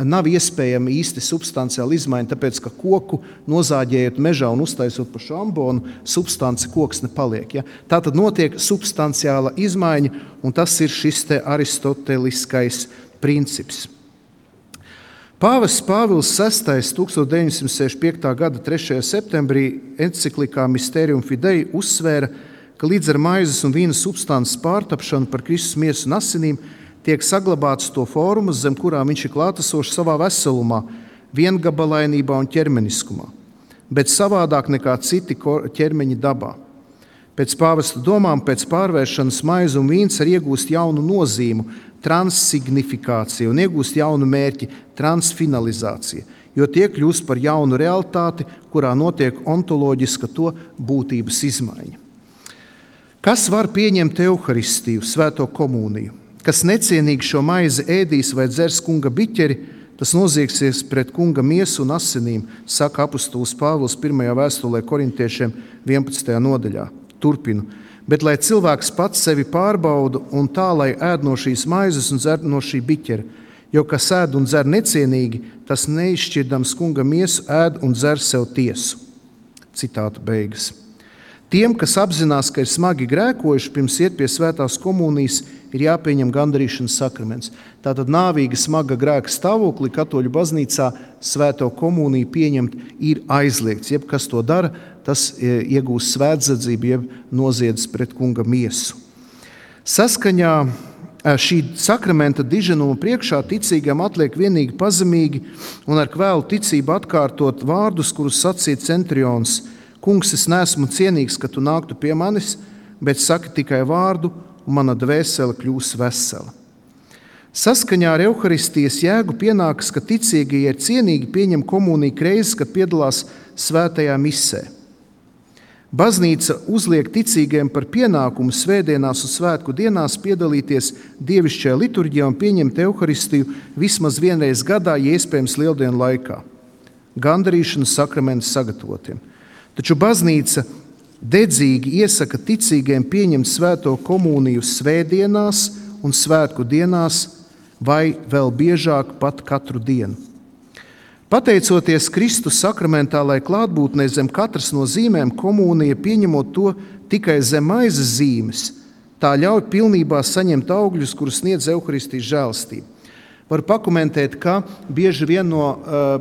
nav iespējama īsti substanciāla izmaiņa, tāpēc ka koku nozāģējot mežā un uztaisot pa šo ambonu, substance koks nepaliek. Ja? Tā tad notiek substanciāla izmaiņa, un tas ir šis aristoteliskais princips. Pāvests Pāvils VI 1965. gada 3. septembrī encyklikā Mysterium Fidei uzsvēra, ka līdz ar maizes un vīna substances pārtapšanu par Kristus miesu un asinīm tiek saglabāts to formas, zem kurām viņš ir klātesošs savā veselumā, viengabalainībā un ķermeniskumā, bet savādāk nekā citi ķermeņa dabā. Pēc pāvesta domām, pēc pārvēršanas maize un vīns var iegūst jaunu nozīmi, transsignifikāciju un iegūst jaunu mērķi, transfinalizāciju, jo tie kļūst par jaunu realitāti, kurā notiek ontoloģiska to būtības izmaiņa. Kas var pieņemt evaharistiju, svēto komuniju? Kas necienīgi šo maizi ēdīs vai dzers kunga biķeri, tas noziegsies pret kunga miesu un asinīm, saka apustulis Pāvils 1. vēstulē korintiešiem 11. nodaļā. Turpinu bet lai cilvēks pats sevi pārbauda un tā, lai ēd no šīs maizes un dzer no šī biķera. Jo kas ēd un dzer necienīgi, tas neizšķirdams kunga miesu, ēd un dzer sev tiesu. Citāta beigas. Tiem, kas apzinās, ka ir smagi grēkojuši, pirms iet pie svētās komunijas, ir jāpieņem gandarīšanas sakraments. Tātad nāvīga, smaga grēka stāvoklī katoļu baznīcā svēto komuniju pieņemt ir aizliegts. Jebkas to dara, tas e, iegūst svētdzību, jeb noziedz pret kunga miesu. Saskaņā e, šī sakramenta diženuma priekšā ticīgam atliek vienīgi pazemīgi un ar kvēlu ticību atkārtot vārdus, kurus sacīja centrions. Kungs, es neesmu cienīgs, ka tu nāktu pie manis, bet saki tikai vārdu, un mana dvēsele kļūs vesela. Saskaņā ar evaharistijas jēgu pienākas, ka ticīgie ir cienīgi pieņem komuniju reizes, kad piedalās svētajā misē. Baznīca uzliek ticīgiem par pienākumu svētdienās un svētku dienās piedalīties dievišķajā liturģijā un pieņemt evaharistiju vismaz vienreiz gadā, ja iespējams lieldienu laikā. Gandarīšanas sakraments sagatavotiem. Taču baznīca dedzīgi iesaka ticīgiem pieņemt svēto komuniju svētdienās un svētku dienās, vai vēl biežāk pat katru dienu. Pateicoties Kristus sakramentālai klātbūtnei zem katras no zīmēm, komunija pieņemot to tikai zem maizes zīmes, tā ļauj pilnībā saņemt augļus, kurus sniedz evaharistijas žēlastība. Var pakomentēt, ka bieži vien no uh,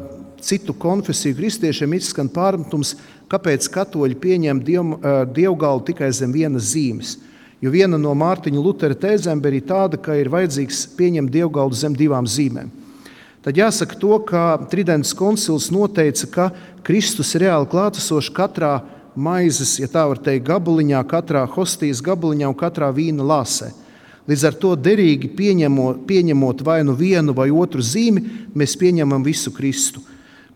citu konfesiju kristiešiem izskan pārmetums, kāpēc katoļi pieņem diev, uh, dievgalu tikai zem vienas zīmes. Jo viena no Mārtiņa Lutera tēzēm bija tāda, ka ir vajadzīgs pieņemt dievgalu zem divām zīmēm tad jāsaka to, ka Tridents koncils noteica, ka Kristus ir reāli klātesošs katrā maizes, ja tā var teikt, gabaliņā, katrā hostijas gabaliņā un katrā vīna lāsē. Līdz ar to derīgi pieņemot, pieņemot vai nu vienu vai otru zīmi, mēs pieņemam visu Kristu.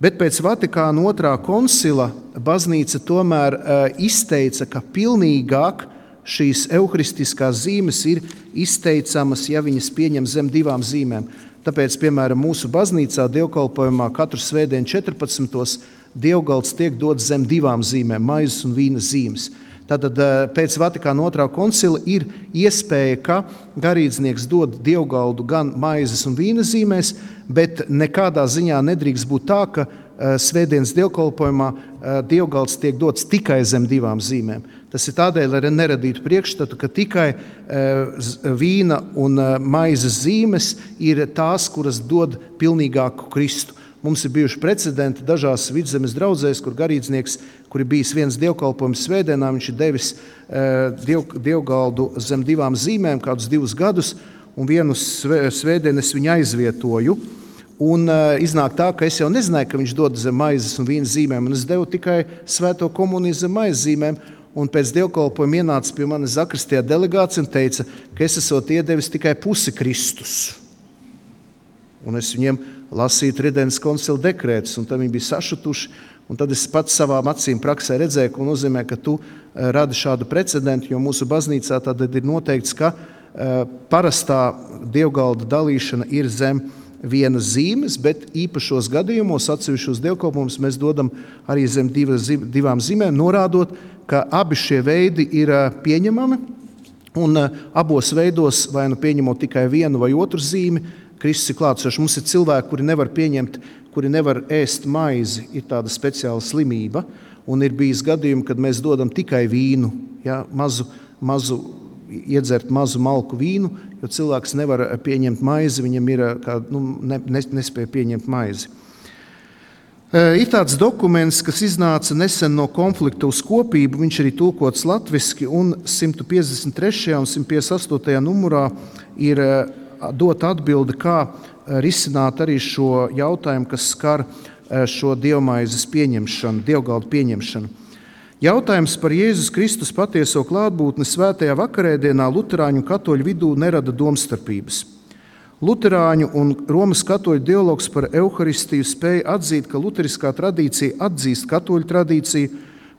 Bet pēc Vatikāna otrā koncila baznīca tomēr uh, izteica, ka pilnīgāk šīs evaharistiskās zīmes ir izteicamas, ja viņas pieņem zem divām zīmēm. Tāpēc, piemēram, mūsu baznīcā dievkalpojumā katru svētdienu 14. dievgalds tiek dots zem divām zīmēm, maizes un vīna zīmes. Tātad eh, pēc Vatikāna otrā koncila ir iespēja, ka garīdznieks dod dievgaldu gan maizes un vīna zīmēs, bet nekādā ziņā nedrīkst būt tā, ka svētdienas dievkalpojumā eh, dievgalds tiek dots tikai zem divām zīmēm. Tas ir tādēļ, lai neradītu priekšstatu, ka tikai eh, vīna un eh, maizes zīmes ir tās, kuras dod pilnīgāku Kristu. Mums ir bijuši precedenti dažās vidzemes draudzēs, kur garīdznieks, kur ir bijis viens dievkalpojums svētdienā, viņš ir devis eh, diev, dievgaldu zem divām zīmēm, kādus divus gadus, un vienu svētdienu es viņu aizvietoju. Un uh, iznāk tā, ka es jau nezināju, ka viņš dod zem maizes un vīna zīmēm, un es devu tikai svēto komuniju zem maizes zīmēm. Un pēc dievkalpojuma ienāca pie manis Zakristijā delegācija un teica, ka es esmu iedevis tikai pusi Kristus. Un es viņiem lasīju Tridents koncila dekrētus, un viņi bija sašutuši. Tad es pats savām acīm praksē redzēju, ko nozīmē, ka tu eh, radi šādu precedentu, jo mūsu baznīcā tad ir noteikts, ka uh, parastā dievgalda dalīšana ir zem vienas zīmes, bet īpašos gadījumos, atsevišķos dievkalpojumus, mēs dodam arī zem divas, divām zīmēm, norādot, ka abi šie veidi ir pieņemami. Un abos veidos, vai nu pieņemot tikai vienu vai otru zīmi, Kristus ir klātsošs. Mums ir cilvēki, kuri nevar pieņemt, kuri nevar ēst maizi, ir tāda speciāla slimība. Un ir bijis gadījumi, kad mēs dodam tikai vīnu, ja, mazu, mazu, iedzert mazu malku vīnu, jo cilvēks nevar pieņemt maizi, viņam ir kā, nu, ne, nespēja pieņemt maizi. Ir tāds dokuments, kas iznāca nesen no konflikta uz kopību. Viņš arī tulkots latviešu, un 153. un 158. numurā ir dot atbildi, kā eh, risināt arī šo jautājumu, kas skar eh, šo dievmaizes pieņemšanu, dievgaldu pieņemšanu. Jautājums par Jēzus Kristus patieso klātbūtni svētajā vakarēdienā Lutāņu Katoļu vidū nerada domstarpības. Lutāņu un Romas katoļu dialogs par evaharistiju spēja atzīt, ka luteriskā tradīcija atzīst katoļu tradīciju,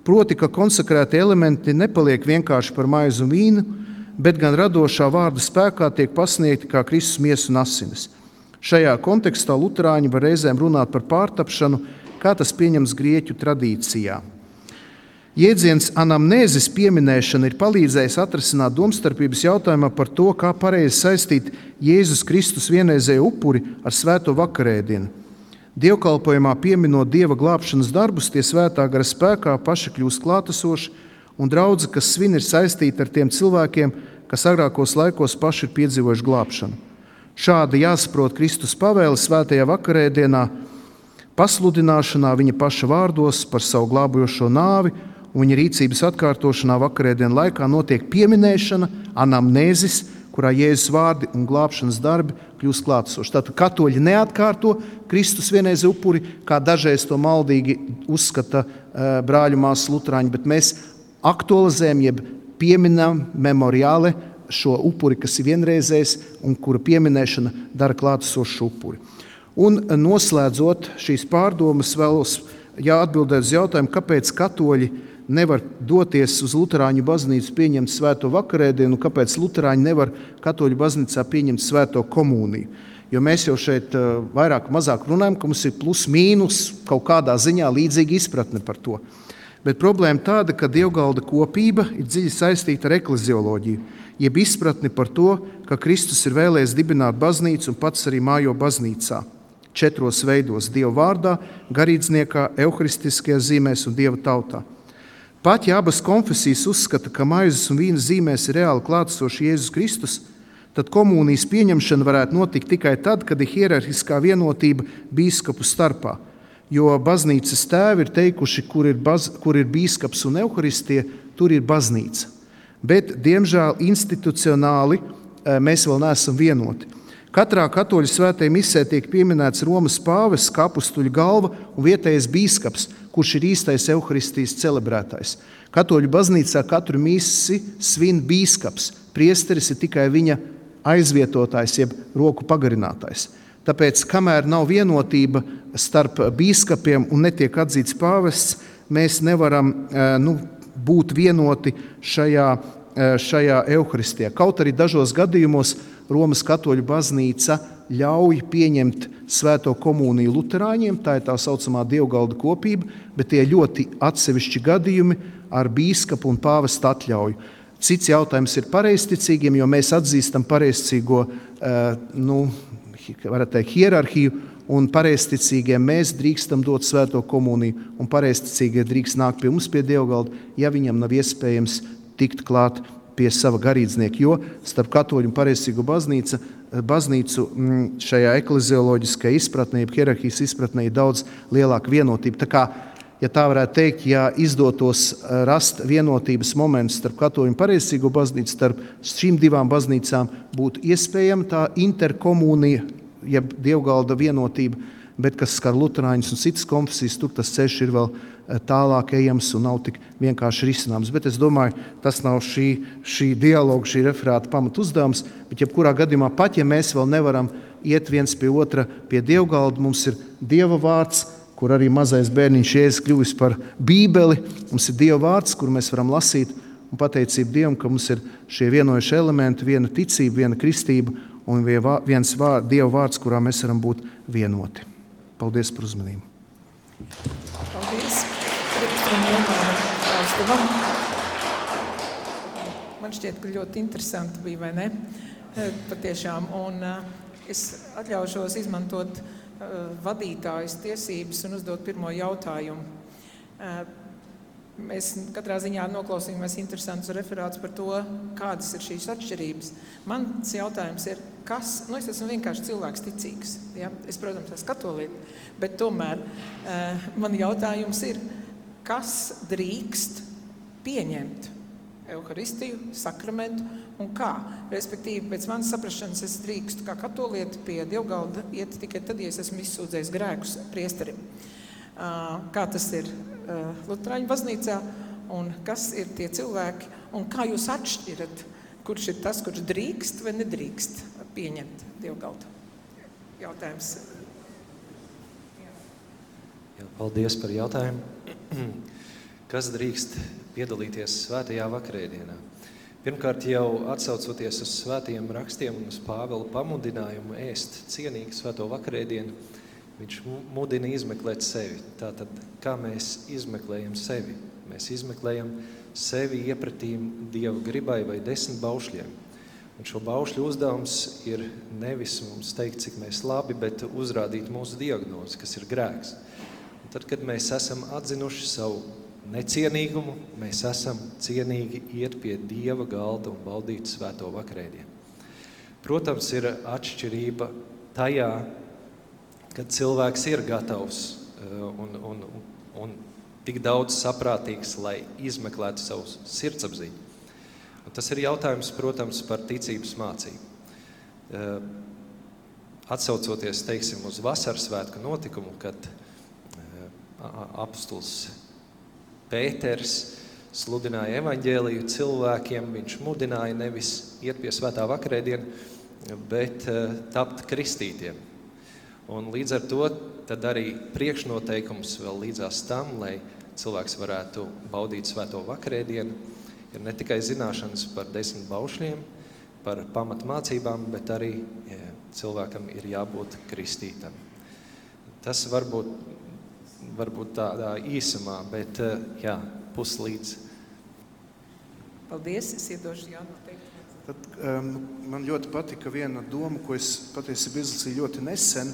proti, ka konsekrēti elementi nepaliek vienkārši par maizi un vīnu, bet gan radošā vārda spēkā tiek pasniegti kā Kristus miesas un asinis. Šajā kontekstā Lutāņi var reizēm runāt par pārtapšanu, kā tas pieņems grieķu tradīcijā. Jēdziens anamnēzes pieminēšana ir palīdzējis atrisināt domstarpības jautājumā par to, kā pareizi saistīt Jēzus Kristus vienreizēju upuri ar svēto vakarēdienu. Dievkalpojumā pieminot dieva glābšanas darbus, tie svētā gara spēkā paši kļūst klātesoši, un draudzene, kas svin, ir saistīta ar tiem cilvēkiem, kas agrākos laikos paši ir piedzīvojuši glābšanu. Šādi jāsaprot Kristus pavēle svētajā vakarēdienā, pasludināšanā viņa paša vārdos par savu glābojošo nāvi, viņa rīcības atkārtošanā vakarēdienas laikā notiek pieminēšana, anamnēzis, kurā Jēzus vārdi un glābšanas darbi kļūst klātsoši. Tātad katoļi neatkārto Kristus vienreiz upuri, kā dažreiz to maldīgi uzskata eh, brāļu māsas Lutāņi, bet mēs aktualizējam, jeb pieminam memoriāli šo upuri, kas ir vienreizējs un kura pieminēšana dara klātesošu upuri. Un noslēdzot šīs pārdomas, vēlos atbildēt uz jautājumu, kāpēc katoļi nevar doties uz Lutāņu baznīcu, pieņemt svēto vakarēdienu, kāpēc Lutāņi nevar katoļu baznīcā pieņemt svēto komuniju. Jo mēs jau šeit eh, vairāk vai mazāk runājam, ka mums ir plus mīnus kaut kādā ziņā līdzīga izpratne par to. Bet problēma tāda, ka dievgalda kopība ir dziļi saistīta ar eklezioloģiju, jeb izpratni par to, ka Kristus ir vēlējis dibināt baznīcu un pats arī mājo baznīcā. Četros veidos - Dieva vārdā, garīdzniekā, evaharistiskajā zīmēs un Dieva tautā. Pat ja abas konfesijas uzskata, ka maizes un vīna zīmēs ir reāli klātsošs Jēzus Kristus, tad komunijas pieņemšana varētu notikt tikai tad, kad ir hierarhiskā vienotība biskupu starpā jo baznīcas tēvi ir teikuši, kur ir, baz, kur ir biskups un evaharistie, tur ir baznīca. Bet, diemžēl, institucionāli eh, mēs vēl neesam vienoti. Katrā katoļu svētajā misē tiek pieminēts Romas pāvis, kā apstuļu galva un vietējais biskups, kurš ir īstais evaharistijas celebrētājs. Katoļu baznīcā katru misi svin biskups. Priesteris ir tikai viņa aizvietotājs, jeb roku pagarinātājs. Tāpēc, kamēr nav vienotība starp biskupiem un netiek atzīts pāvests, mēs nevaram eh, nu, būt vienoti šajā, eh, šajā evaharistijā. Kaut arī dažos gadījumos Romas katoļu baznīca ļauj pieņemt svēto komuniju luterāņiem, tā ir tā saucamā dievgalda kopība, bet tie ļoti atsevišķi gadījumi ar biskupu un pāvestu atļauju. Cits jautājums ir pareizticīgiem, jo mēs atzīstam pareizticīgo eh, nu, teikt, hierarhiju, un pareizticīgiem mēs drīkstam dot svēto komuniju, un pareizticīgie drīkst nākt pie mums pie dievgalda, ja viņam nav iespējams tikt klāt pie sava garīdznieka. Jo starp katoļu un pareizticīgu baznīcu, baznīcu mm, šajā eklezioloģiskajā izpratnē, hierarhijas izpratnē ir daudz lielāka vienotība. Tā kā, ja tā varētu teikt, ja izdotos eh, rast vienotības momentu starp katoļu un pareizticīgo baznīcu, starp šīm divām baznīcām būtu iespējama tā interkomunija jeb dievgalda vienotība, bet kas skar luterāņus un citas konfesijas, tur tas ceļš ir vēl tālāk ejams un nav tik vienkārši risināms. Bet es domāju, tas nav šī, šī dialoga, šī referāta pamat uzdevums. Bet, jebkurā gadījumā, pat ja mēs vēl nevaram iet viens pie otra pie dievgalda, mums ir Dieva vārds, kur arī mazais bērniņš Jēzus kļuvis par Bībeli. Mums ir Dieva vārds, kur mēs varam lasīt un pateicību Dievam, ka mums ir šie vienojušie elementi, viena ticība, viena kristība un viens vārds, Dieva vārds, kurā mēs varam būt vienoti. Paldies par uzmanību. Paldies. Man šķiet, ka ļoti interesanti bija, vai ne? Eh, patiešām. Un uh, es atļaušos izmantot uh, vadītājas tiesības un uzdot pirmo jautājumu. Mēs katrā ziņā noklausījāmies interesantus referātus par to, kādas ir šīs atšķirības. Mans jautājums ir, kas, nu es esmu vienkārši cilvēks ticīgs, ja? es, protams, esmu katolīte, bet tomēr man jautājums ir, kas drīkst pieņemt evaharistiju, sakramentu un kā. Respektīvi, pēc manas saprašanas, es drīkstu kā katolieti pie dievgalda iet tikai tad, ja es esmu izsūdzējis grēkus priesterim. Kā tas ir Lutāņu baznīcā, un kas ir tie cilvēki, un kā jūs atšķirat, kurš ir tas, kurš drīkst vai nedrīkst pieņemt dievgaldu? Jautājums. Jā, paldies par jautājumu. Kas drīkst piedalīties svētajā vakarēdienā? Pirmkārt, jau atsaucoties uz svētajiem rakstiem un uz Pāvela pamudinājumu ēst cienīgi svēto vakarēdienu, viņš mudina izmeklēt sevi. Tātad, kā mēs izmeklējam sevi? Mēs izmeklējam sevi iepratīm Dieva gribai vai desmit baušļiem. Un šo baušļu uzdevums ir nevis mums teikt, cik mēs labi, bet uzrādīt mūsu diagnozi, kas ir grēks. Un tad, kad mēs esam atzinuši savu necienīgumu, mēs esam cienīgi iet pie Dieva galda un baudīt svēto vakarēdienu. Protams, ir atšķirība tajā, kad cilvēks ir gatavs eh, un, un, un tik daudz saprātīgs, lai izmeklētu savu sirdsapziņu. Un tas ir jautājums, protams, par ticības mācību. Eh, Atcaucoties teiksim, uz vasaras svētku notikumu, kad eh, apustulis Pēters sludināja evaņģēliju cilvēkiem, viņš mudināja nevis iet pie svētā vakarēdiena, bet uh, tapt kristītiem. Un līdz ar to arī priekšnoteikums vēl līdzās tam, lai cilvēks varētu baudīt svēto vakarēdienu, ir ne tikai zināšanas par desmit baušļiem, par pamatmācībām, bet arī ja, cilvēkam ir jābūt kristītam. Tas varbūt varbūt tādā īsumā, bet eh, jā, puslīdz. Paldies, es iedošu Jānu teikt. Tad, um, man ļoti patika viena doma, ko es patiesībā izlasīju ļoti nesen,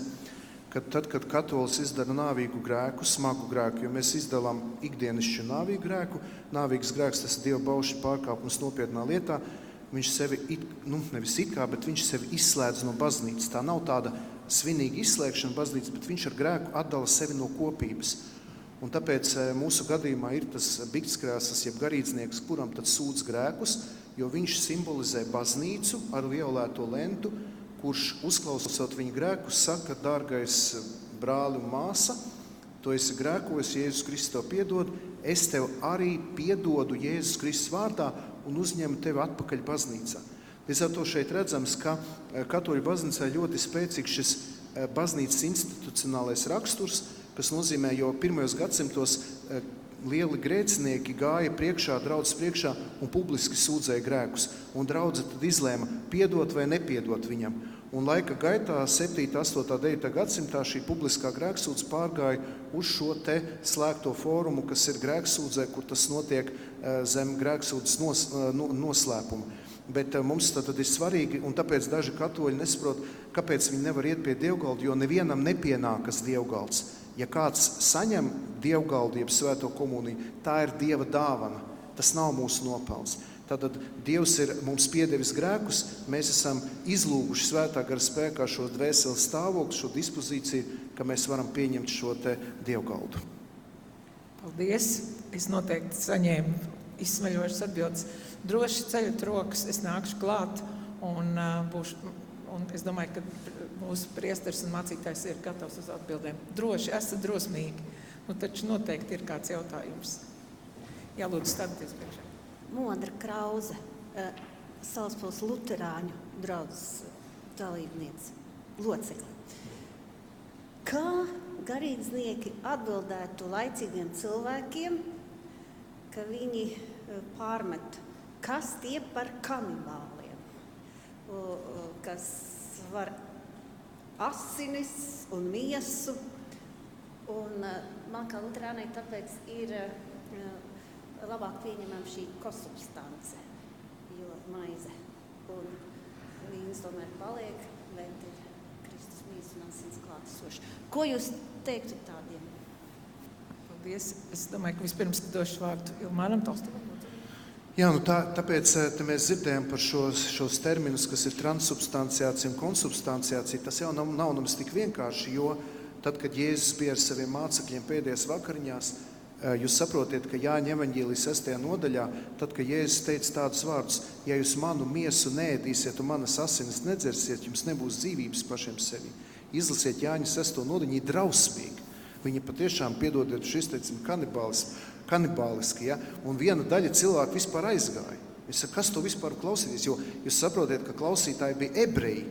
ka tad, kad katolis izdara nāvīgu grēku, smagu grēku, jo mēs izdalām ikdienišķu nāvīgu grēku, nāvīgs grēks tas ir Dieva baušļu pārkāpums nopietnā lietā, viņš sevi, it, nu, nevis it kā, bet viņš sevi izslēdz no baznīcas. Tā nav tāda svinīga izslēgšana baznīcas, bet viņš ar grēku atdala sevi no kopības. Un tāpēc eh, mūsu gadījumā ir tas biktskrēsls, jeb garīdznieks, kuram tad sūdz grēkus, jo viņš simbolizē baznīcu ar violēto lentu, kurš uzklausot viņa grēkus, saka, dārgais brāli un māsa, tu esi grēkojis, Jēzus Kristus tev piedod, es tev arī piedodu Jēzus Kristus vārdā un uzņemu tevi atpakaļ baznīcā. Līdz ar to šeit redzams, ka eh, katoļu baznīcā ļoti spēcīgs šis eh, baznīcas institucionālais raksturs, kas nozīmē, jo pirmajos gadsimtos eh, lieli grēcinieki gāja priekšā, draudzes priekšā un publiski sūdzēja grēkus. Un draudzene tad izlēma, piedot vai nepiedot viņam. Un laika gaitā, 7, 8, 9 gadsimtā, šī publiskā grēksūdze pārgāja uz šo slēgto fórumu, kas ir grēksūdzē, kur tas notiek zem grēksūdzes nos, noslēpuma. Bet eh, mums tad ir svarīgi, un tāpēc daži katoļi nesaprot, kāpēc viņi nevar iet pie dievgalda, jo nevienam nepienākas dievgalds. Ja kāds saņem dievgaldu, jeb svēto komuniju, tā ir dieva dāvana. Tas nav mūsu nopelns. Tad Dievs ir mums piedevis grēkus, mēs esam izlūguši svētā gara spēkā šo dvēseles stāvokli, šo dispozīciju, ka mēs varam pieņemt šo dievgaldu. Paldies! Es noteikti saņēmu izsmeļošas atbildes droši ceļot rokas, es nākšu klāt un, uh, būšu, Un es domāju, ka mūsu priesteris un mācītājs ir gatavs uz atbildēm. Droši, esat drosmīgi. Nu, taču noteikti ir kāds jautājums. Jā, lūdzu, stāties priekšā. Modra Krause, uh, Salaspils Luterāņu draudzes dalībniece, locekle. Kā garīdznieki atbildētu laicīgiem cilvēkiem, ka viņi pārmet, kas tie par kanibāliem, kas var asinis un miesu. Un, uh, man kā Luterānai tāpēc ir labāk pieņemama šī kosubstance, jo maize un vīns tomēr paliek, bet ir Kristus mīlestības un asins klātesoši. Ko jūs teiktu tādiem? Paldies. Es domāju, ka vispirms došu vārdu Ilmāram Tolstovam. Jā, nu tā, tāpēc mēs dzirdējām par šos, šos terminus, kas ir transubstanciācija un konsubstanciācija. Tas jau nav, nav nemaz tik vienkārši, jo tad, kad Jēzus bija ar saviem mācekļiem pēdējās vakariņās, Jūs saprotat, ka Jāņa evanģīlijas 6. nodaļā, tad, kad Jēzus teica tādus vārdus, ja jūs manu miesu nēdīsiet un manas asinis nedzersiet, jums nebūs dzīvības pašiem sevi. Izlasiet Jāņa 6. nodaļu, viņa ir drausmīga. Viņa patiešām, piedodiet, šis teicam, kanibāliski, ja? un viena daļa cilvēku vispār aizgāja. Es saku, kas to vispār klausīties, jo jūs saprotat, ka klausītāji bija ebreji.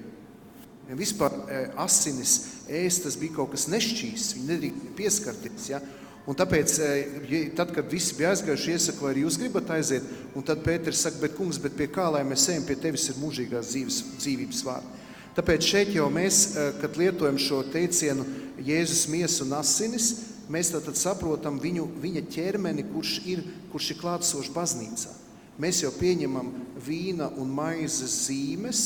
Vispār asinis ēst, tas bija kaut kas nešķīs, viņi nedrīkst pieskarties. Ja? Un tāpēc, eh, tad, kad visi bija aizgājuši, iesaku, vai jūs gribat aiziet, un tad Pēters saka, bet, kungs, bet pie kā lai mēs ejam, pie tevis ir mūžīgās dzīves, dzīvības vārdi. Tāpēc šeit jau mēs, eh, kad lietojam šo teicienu Jēzus miesa un asinis, mēs tātad saprotam viņu, viņa ķermeni, kurš ir, kurš ir klātsošs baznīcā. Mēs jau pieņemam vīna un maizes zīmes,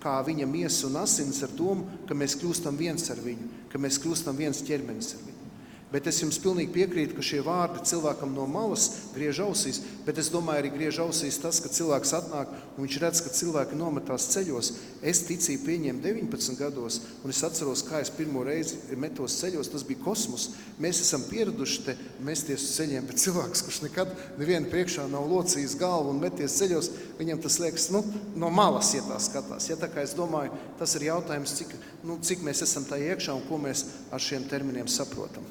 kā viņa miesa un asins ar domu, ka mēs kļūstam viens ar viņu, ka mēs kļūstam viens ķermenis ar viņu. Bet es jums pilnīgi piekrītu, ka šie vārdi cilvēkam no malas griež ausīs. Bet es domāju, arī griež ausīs tas, ka cilvēks atnāk un viņš redz, ka cilvēki nometās ceļos. Es ticību pieņēmu 19 gados, un es atceros, kā es pirmo reizi metos ceļos. Tas bija kosmos. Mēs esam pieraduši te mesties uz ceļiem, bet cilvēks, kurš nekad nevienu priekšā nav locījis galvu un meties ceļos, viņam tas liekas nu, no malas, ja tā skatās. Ja, tā es domāju, tas ir jautājums, cik, nu, cik mēs esam tajā iekšā un ko mēs ar šiem terminiem saprotam.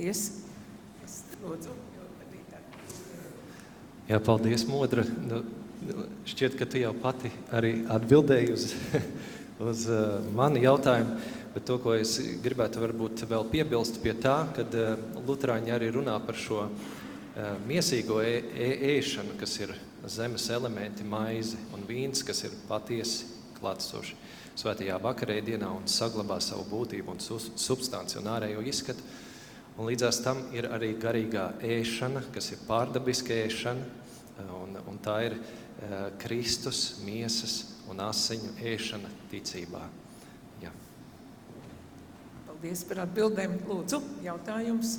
Paldies! Lūdzu. Jā, paldies, Modra. Nu, nu, šķiet, ka tu jau pati arī atbildēji uz, uz uh, mani jautājumu. Bet to, ko es gribētu varbūt vēl piebilst pie tā, kad uh, Lutāņi arī runā par šo uh, miesīgo ē, ē, ēšanu, kas ir zemes elementi, maize un vīns, kas ir patiesi klātsoši svētajā vakarēdienā un saglabā savu būtību un substanci un ārējo izskatu. Un līdzās tam ir arī garīgā ēšana, kas ir pārdabiska ēšana, un, un tā ir uh, Kristus, miesas un asiņu ēšana ticībā. Jā. Paldies par atbildēm. Lūdzu, jautājums.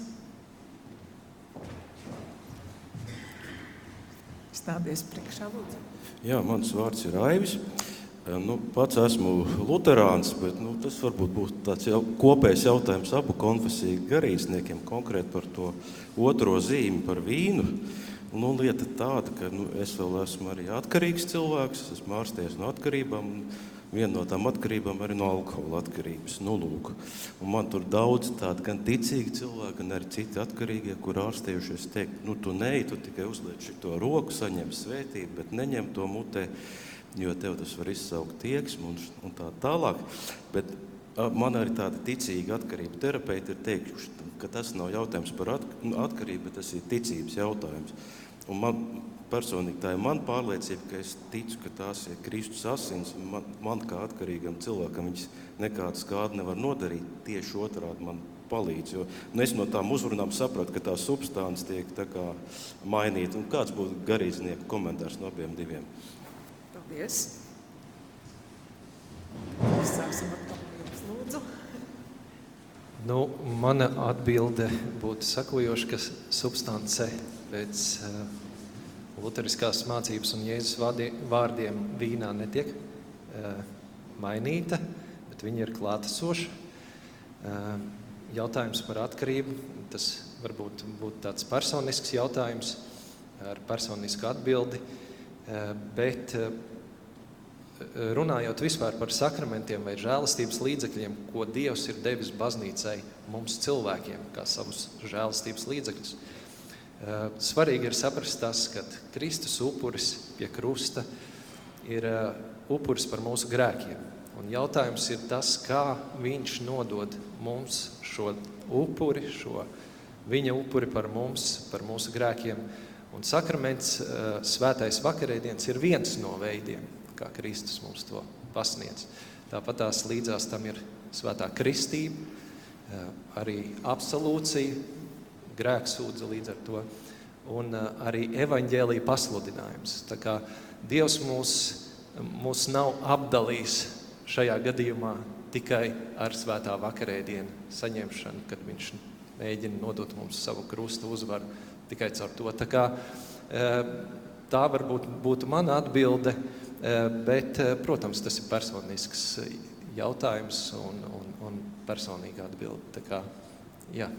Stāties priekšā, lūdzu. Jā, mans vārds ir Aivis. Nu, pats esmu Lutāns, bet nu, tas varbūt būs tāds jau, kopējs jautājums abu konfesiju garīdzniekiem, konkrēti par to otro zīmi, par vīnu. Nu, lieta tāda, ka nu, es vēl esmu arī atkarīgs cilvēks, es esmu ārstējies no atkarībām. Viena no tām atkarībām arī no alkohola atkarības. Nu, lūk. un man tur daudz tādu gan ticīgi cilvēki, gan arī citi atkarīgie, kur ārstējušies, teikt, nu, tu neej, tu tikai uzliec šo roku, saņem svētību, bet neņem to mutē jo tev tas var izsaukt tieksmi un, un tā tālāk. Bet man arī tāda ticīga atkarība terapeiti ir teikuši, ka tas nav jautājums par nu, atkarību, bet tas ir ticības jautājums. Un man personīgi tā ir mana pārliecība, ka es ticu, ka tās ir Kristus asins. Man, man kā atkarīgam cilvēkam viņas nekādu skādu nevar nodarīt. Tieši otrādi man palīdz. Jo, nu, es no tām uzrunām sapratu, ka tā substance tiek tā mainīta. Un kāds būtu garīdznieku komentārs no abiem diviem? Paldies! Sāksim ar jums lūdzu. Nu, mana atbilde būtu sakojoša, ka substance pēc uh, luteriskās mācības un Jēzus vārdiem vīnā netiek uh, mainīta, bet viņa ir klātesoša. Uh, jautājums par atkarību, tas varbūt būtu tāds personisks jautājums ar personisku atbildi, bet runājot vispār par sakramentiem vai žēlastības līdzekļiem, ko Dievs ir devis baznīcai, mums cilvēkiem, kā savus žēlastības līdzekļus. Eh, svarīgi ir saprast tas, ka Kristus upuris pie krusta ir eh, upuris par mūsu grēkiem. Un jautājums ir tas, kā viņš nodod mums šo upuri, šo viņa upuri par mums, par mūsu grēkiem. Un sakraments, svētais vakarēdiens ir viens no veidiem, kā Kristus mums to pasniedz. Tāpat tās līdzās tam ir svētā kristība, arī absolūcija, grēksūdze līdz ar to, un arī evaņģēlīja pasludinājums. Tā kā Dievs mūs, mūs nav apdalījis šajā gadījumā tikai ar svētā vakarēdienu saņemšanu, kad viņš mēģina nodot mums savu krustu uzvaru tikai caur to. Tā, kā, tā varbūt būtu mana atbilde, bet, protams, tas ir personisks jautājums un, un, un personīga atbilde. Tā kā, jā.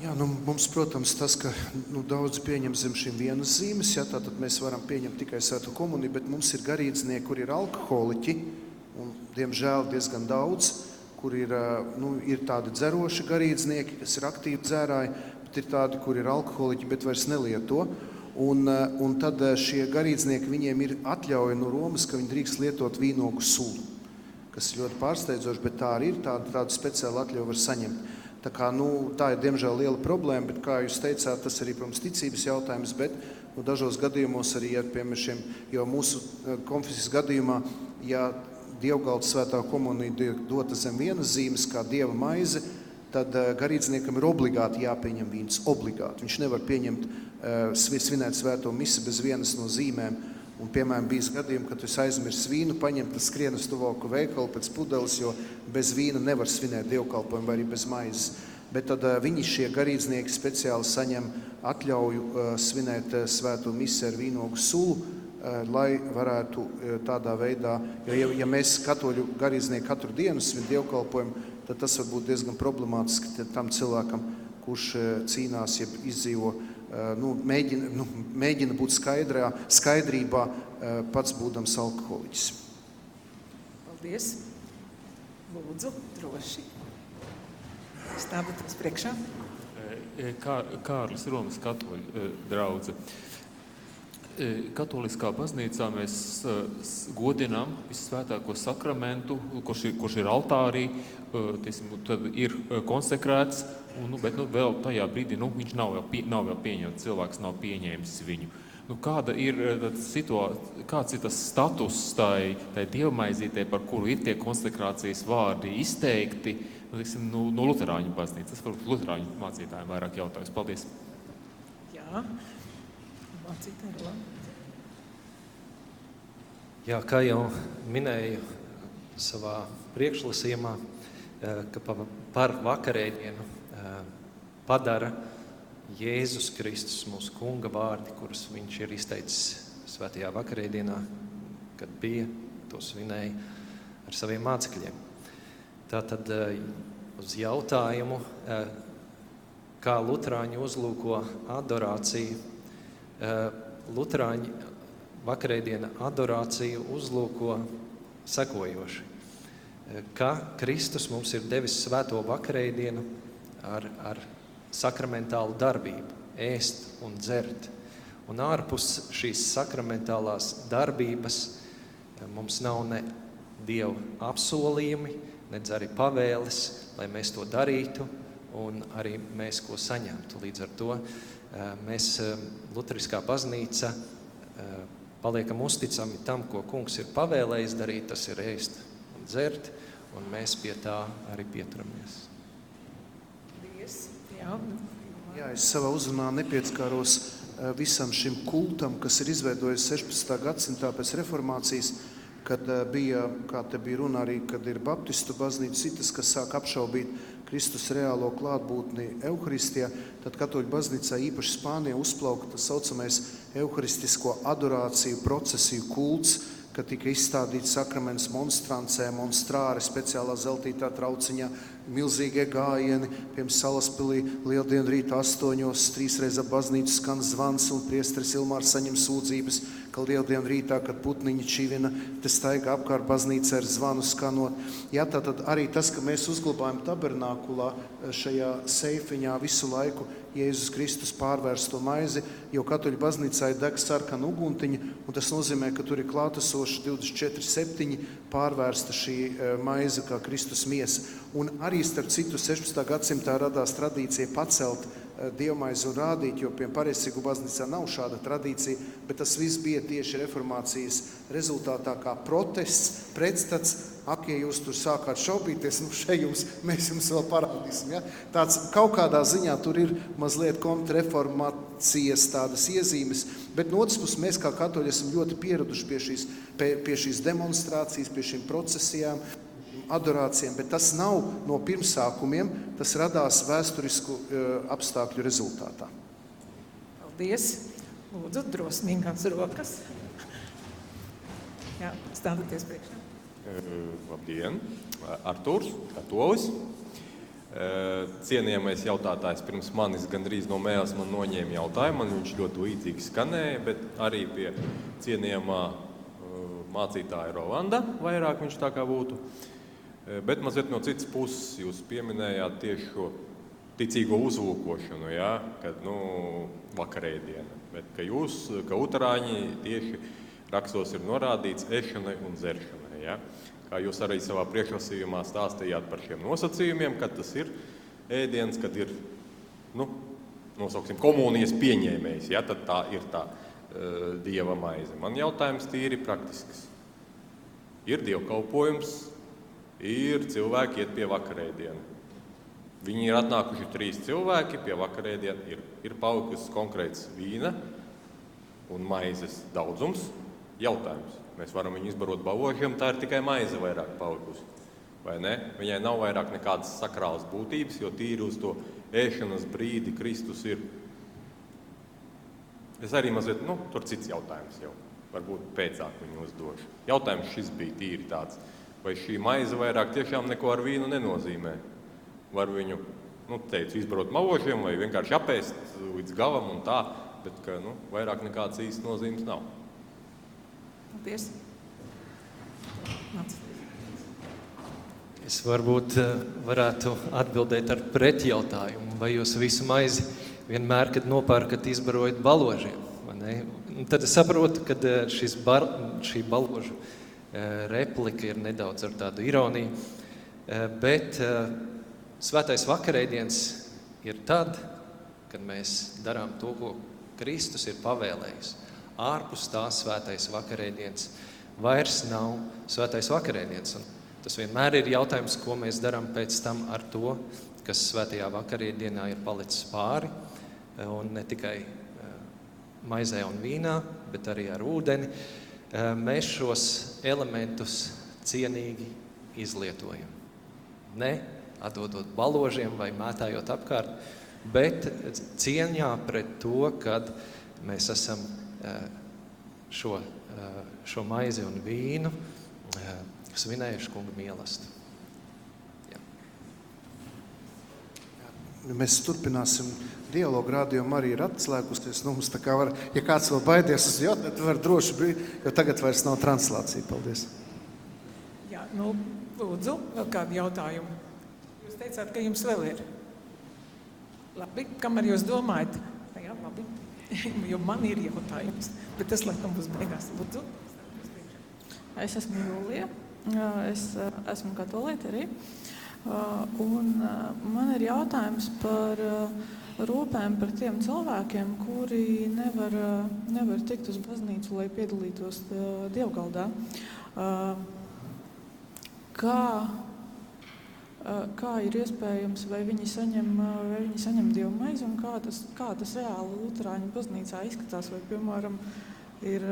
Jā, nu, mums, protams, tas, ka nu, daudz pieņem zem šīm vienas zīmes, ja, tad mēs varam pieņemt tikai sētu komuniju, bet mums ir garīdznieki, kur ir alkoholiķi, un, diemžēl, diezgan daudz, kur ir, nu, ir tādi dzeroši garīdznieki, kas ir aktīvi dzērāji, bet ir tādi, kur ir alkoholiķi, bet vairs nelieto. Un, un tad šie garīdznieki, viņiem ir atļauja no Romas, ka viņi drīkst lietot vīnogu sulu, kas ir ļoti pārsteidzoši, bet tā arī ir, tāda, tāda speciāla atļauja var saņemt. Tā, kā, nu, tā ir diemžēl liela problēma, bet, kā jūs teicāt, tas arī, protams, ticības jautājums. Bet nu, dažos gadījumos arī ar piemēram, jau mūsu eh, konfesijas gadījumā, ja dievgalda svētā komunija dota zem vienas zīmes, kā dieva maize, tad eh, garīdzniekam ir obligāti jāpieņem vīns. Obligāti. Viņš nevar pieņemt, uh, svinēt svēto misi bez vienas no zīmēm. Un, piemēram, bija gadījumi, kad es aizmirsu vīnu, paņemt, tas skrien uz tuvāku veikalu pēc pudeles, jo bez vīna nevar svinēt dievkalpojumu vai arī bez maizes. Bet tad uh, viņi šie garīdznieki speciāli saņem atļauju uh, svinēt uh, svēto misi ar vīnogu sulu, uh, lai varētu tādā veidā, jo ja, ja mēs katoļu garīdznieki katru dienu svin dievkalpojumu, tad tas var būt diezgan problemātiski tam cilvēkam, kurš uh, cīnās, jeb izdzīvo Eh, nu, mēģina, nu, mēģina būt skaidrā, skaidrībā, eh, pats būdams alkoholiķis. Paldies! Lūdzu, droši. Stāvat uz priekšā. Eh, Kā, Kārlis Romas katoļu draudze. Katoliskā baznīcā mēs godinām visvētāko sakramentu, kurš ir, kurš ir altārī, tiesim, tad ir konsekrēts, un, nu, bet nu, vēl tajā brīdī nu, viņš nav vēl, pie, nav vēl pieņemts, cilvēks nav pieņēmis viņu. Nu, kāda ir situācija, kāds ir tas status tai, tai dievmaizītē, par kuru ir tie konsekrācijas vārdi izteikti nu, tiksim, nu, no Lutāņu baznīcas? Tas varbūt Lutāņu mācītājiem vairāk jautājums. Paldies! Jā, mācītāji, labi. Jā, kā jau minēju savā priekšlasījumā, ka par vakarēdienu padara Jēzus Kristus, mūsu kunga vārdi, kurus viņš ir izteicis svētajā vakarēdienā, kad bija to svinēja ar saviem mācekļiem. Tātad uz jautājumu, kā Lutāņi uzlūko adorāciju, Lutāņi vakarēdiena adorāciju uzlūko sekojoši. Ka Kristus mums ir devis svēto vakarēdienu ar, ar sakramentālu darbību, ēst un dzert. Un ārpus šīs sakramentālās darbības mums nav ne dievu apsolījumi, nedz arī pavēles, lai mēs to darītu, un arī mēs ko saņemtu. Līdz ar to mēs, Lutheriskā baznīca, paliekam uzticami tam, ko kungs ir pavēlējis darīt, tas ir ēst un dzert, un mēs pie tā arī pieturamies. Jā. Jā, es savā uzrunā nepieskāros visam šim kultam, kas ir izveidojies 16. gadsimtā pēc reformācijas, kad bija, kā te bija runa arī, kad ir baptistu baznīca, citas, kas sāk apšaubīt Kristus reālo klātbūtni Euharistijā, tad katoļu baznīcā īpaši Spānijā uzplauka tas saucamais euharistisko adorāciju procesiju kults, kad tika izstādīts sakraments monstrancē, monstrāri speciālā zeltītā trauciņā, milzīgie gājieni, piemēram, Salaspilī lieldienu rīta astoņos, trīsreiz ap baznīcu skan zvans un priesteris Ilmārs saņem sūdzības, ka lieldienu rītā, kad putniņi čivina, te staigā apkārt baznīca ar zvanu skanot. Jā, tātad arī tas, ka mēs uzglabājam tabernākulā šajā seifiņā visu laiku Jēzus Kristus pārvērsto maizi, jo katoļu baznīcā ir deg sarkana uguntiņa, un tas nozīmē, ka tur ir klātesoši 24-7 pārvērsta šī maize kā Kristus miesa. Un arī starp citu 16. gadsimtā radās tradīcija pacelt dievmaizi un rādīt, jo pie pareizsīgu baznīcā nav šāda tradīcija, bet tas viss bija tieši reformācijas rezultātā kā protests, pretstats. Ak, ja jūs tur sākāt šaubīties, nu šeit jums, mēs jums vēl parādīsim. Ja? Tāds kaut kādā ziņā tur ir mazliet kontrreformācijas tādas iezīmes, bet no otras puses mēs kā katoļi esam ļoti pieraduši pie šīs, pie, pie šīs demonstrācijas, pie šīm procesijām, adorācijām, bet tas nav no pirmsākumiem, tas radās vēsturisku uh, apstākļu rezultātā. Paldies! Lūdzu, drosmīgās rokas. Jā, stāvieties priekšā. Labdien! Artūrs, Katolis. Cienījamais jautātājs pirms manis gandrīz no mēles man noņēma jautājumu. Man viņš ļoti līdzīgi skanēja, bet arī pie cienījamā mācītāja Rolanda vairāk viņš tā kā būtu. Bet mazliet no citas puses jūs pieminējāt tieši šo ticīgo uzlūkošanu, ja? kad nu, vakarēdiena. Bet ka jūs, ka utrāņi tieši rakstos ir norādīts ešanai un dzeršanai. Ja? Kā jūs arī savā priekšlasījumā stāstījāt par šiem nosacījumiem, kad tas ir ēdiens, kad ir nu, nosauksim, komunijas pieņēmējs, ja? tad tā ir tā uh, dieva maize. Man jautājums tīri praktisks. Ir dievkalpojums, ir cilvēki iet pie vakarēdiena. Viņi ir atnākuši trīs cilvēki pie vakarēdiena, ir, ir palikus konkrēts vīna un maizes daudzums. Jautājums. Mēs varam viņu izbarot baložiem, tā ir tikai maize vairāk palikusi. Vai ne? Viņai nav vairāk nekādas sakrālas būtības, jo tīri uz to ēšanas brīdi Kristus ir. Es arī mazliet, nu, tur cits jautājums jau. Varbūt pēcāk viņu uzdošu. Jautājums šis bija tīri tāds vai šī maize vairāk tiešām neko ar vīnu nenozīmē. Var viņu nu, teicu, izbarot malošiem vai vienkārši apēst līdz galam un tā, bet ka, nu, vairāk nekādas īstas nozīmes nav. Paldies! Nāc. Es varbūt varētu atbildēt ar pretjautājumu, vai jūs visu maizi vienmēr, kad nopērkat, izbarojat baložiem? Tad es saprotu, ka šis bar, šī baložu replika ir nedaudz ar tādu ironiju. Bet svētais vakarēdiens ir tad, kad mēs darām to, ko Kristus ir pavēlējis. Ārpus tā svētais vakarēdiens vairs nav svētais vakarēdiens. Un tas vienmēr ir jautājums, ko mēs darām pēc tam ar to, kas svētajā vakarēdienā ir palicis pāri. Un ne tikai maizē un vīnā, bet arī ar ūdeni. Mēs šos elementus cienīgi izlietojam. Ne atdodot baložiem vai mētājot apkārt, bet cieņā pret to, kad mēs esam šo, šo maizi un vīnu svinējuši kunga mīlestību. Mēs turpināsim dialogu. Rādījuma arī ir atslēgusies. Nu, kā var, ja kāds vēl baidies uz jautājumu, tad var droši būt, jo tagad vairs nav translācija. Paldies! Jā, nu, lūdzu, vēl kādu jautājumu. Jūs teicāt, ka jums vēl ir. Labi, kamēr jūs domājat? Jā, labi. jo man ir jautājums, bet tas laikam būs beigās. Lūdzu. Es esmu Jūlija. Es esmu katolīte arī. Un man ir jautājums par rūpēm par tiem cilvēkiem, kuri nevar, nevar tikt uz baznīcu, lai piedalītos dievgaldā. Kā, kā ir iespējams, vai viņi saņem, vai viņi saņem dievu maizi un kā tas, kā tas reāli Lutāņu baznīcā izskatās, vai, piemēram, ir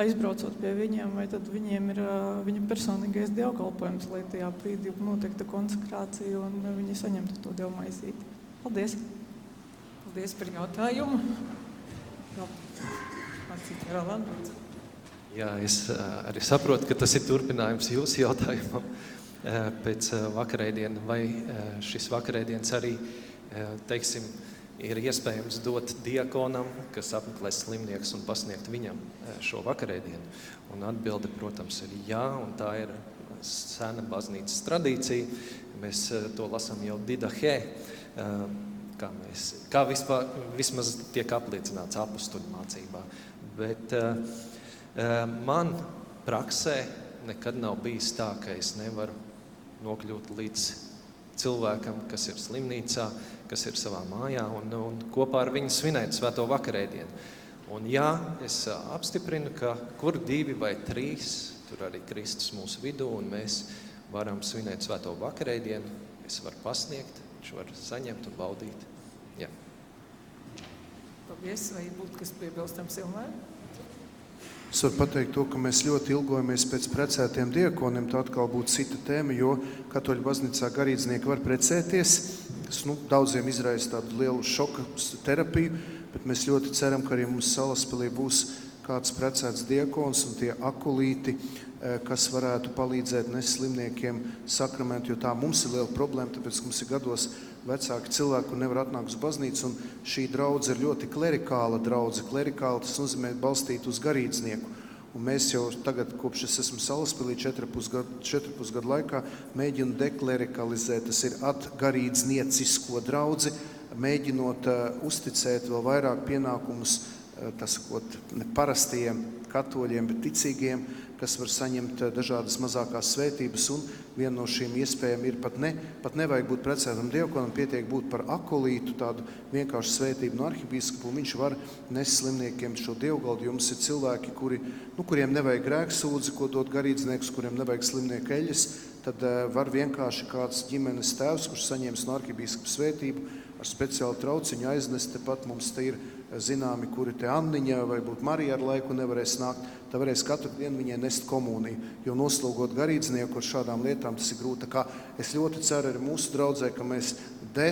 aizbraucot pie viņiem, vai tad viņiem ir viņa personīgais dievkalpojums, lai tajā brīdī notiktu konsekrācija un viņi saņemtu to dievmaizīti. Paldies! Paldies par jautājumu! Jā, es arī saprotu, ka tas ir turpinājums jūsu jautājumam pēc vakarēdiena, vai šis vakarēdiens arī, teiksim, ir iespējams dot diakonam, kas apmeklē slimniekus un pasniegt viņam eh, šo vakarēdienu? Un atbilde, protams, ir jā, un tā ir sena baznīcas tradīcija. Mēs eh, to lasām jau Didahē, eh, kā, mēs, kā vispār, vismaz tiek apliecināts apstuļu mācībā. Bet man praksē nekad nav bijis tā, ka es nevaru nokļūt līdz cilvēkam, kas ir slimnīcā, kas ir savā mājā, un, un kopā ar viņu svinēt svēto vakarēdienu. Un jā, es apstiprinu, ka kur divi vai trīs, tur arī Kristus mūsu vidū, un mēs varam svinēt svēto vakarēdienu, es varu pasniegt, viņš var saņemt un baudīt. Jā. Paldies, vai būtu kas piebilstams Ilmēr? Es varu pateikt to, ka mēs ļoti ilgojamies pēc precētiem diekoniem. Tā atkal būtu cita tēma, jo katoļu baznīcā garīdznieki var precēties. Tas nu, daudziem izraisa tādu lielu šoka terapiju, bet mēs ļoti ceram, ka arī mums salaspēlī būs kāds precēts diekons un tie akulīti, eh, kas varētu palīdzēt neslimniekiem sakramentu, jo tā mums ir liela problēma, tāpēc mums ir gados vecāki cilvēki, kur nevar atnākt uz baznīcu. Šī draudzene ir ļoti klerikāla draudzene. Klerikāla tas nozīmē balstīt uz garīdznieku. Un mēs jau tagad, kopš es esmu salaspēlī, 4,5 gadu laikā, mēģinām deklerikalizēt, tas ir atgarīdzniecisko draugu, mēģinot uh, uzticēt vēl vairāk pienākumus, uh, tas sakot, ne parastiem katoļiem, bet ticīgiem, kas var saņemt eh, dažādas mazākās svētības. Viena no šīm iespējām ir pat, ne, pat nevajag būt precētam dievkonam, pietiek būt par akolītu, tādu vienkāršu svētību no arhibīskapu. Viņš var nest slimniekiem šo dievgaldu. Jums ir cilvēki, kuri, nu, kuriem nevajag grēksūdzi, ko dot garīdznieks, kuriem nevajag slimnieku eļas. Tad uh, var vienkārši kāds ģimenes tēvs, kurš saņems no arhibīskapa svētību, ar speciālu trauciņu aiznest. Tepat mums te ir zināmi, kuri te Anniņa vai būt Marija ar laiku nevarēs nākt, tad varēs katru dienu viņai nest komuniju. Jo noslogot garīdznieku ar šādām lietām tas ir grūti. Es ļoti ceru arī mūsu draudzē, ka mēs de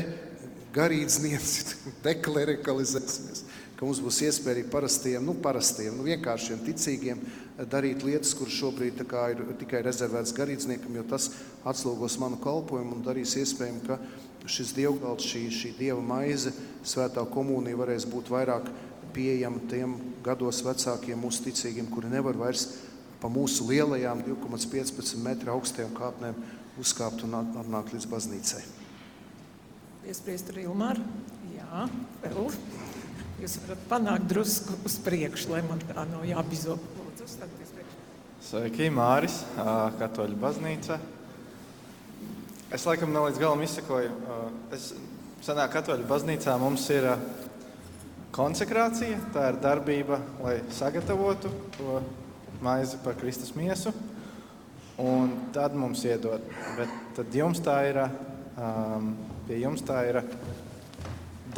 garīdznieci deklerikalizēsimies, ka mums būs iespēja arī parastiem, nu, parastiem, nu, vienkāršiem ticīgiem darīt lietas, kuras šobrīd ir tikai rezervētas garīdzniekam, jo tas atslogos manu kalpojumu un darīs iespējami, ka šis dievgalds, šī, šī dieva maize, svētā komunija varēs būt vairāk pieejama tiem gados vecākiem mūsu ticīgiem, kuri nevar vairs pa mūsu lielajām 2,15 metru augstajām kāpnēm uzkāpt un atnākt līdz baznīcai. Iespriest arī Ilmāru. Jā, vēl. Jūs varat panākt drusku uz priekšu, lai man tā nav jābizo. Lūdzu, uzstāties priekšu. Sveiki, Māris, Katoļu baznīca. Es laikam ne līdz galam izsakoju. Es senā katoļu baznīcā mums ir konsekrācija. Tā ir darbība, lai sagatavotu to maizi par Kristus miesu. Un tad mums iedod. Bet tad jums tā ir, um, pie jums tā ir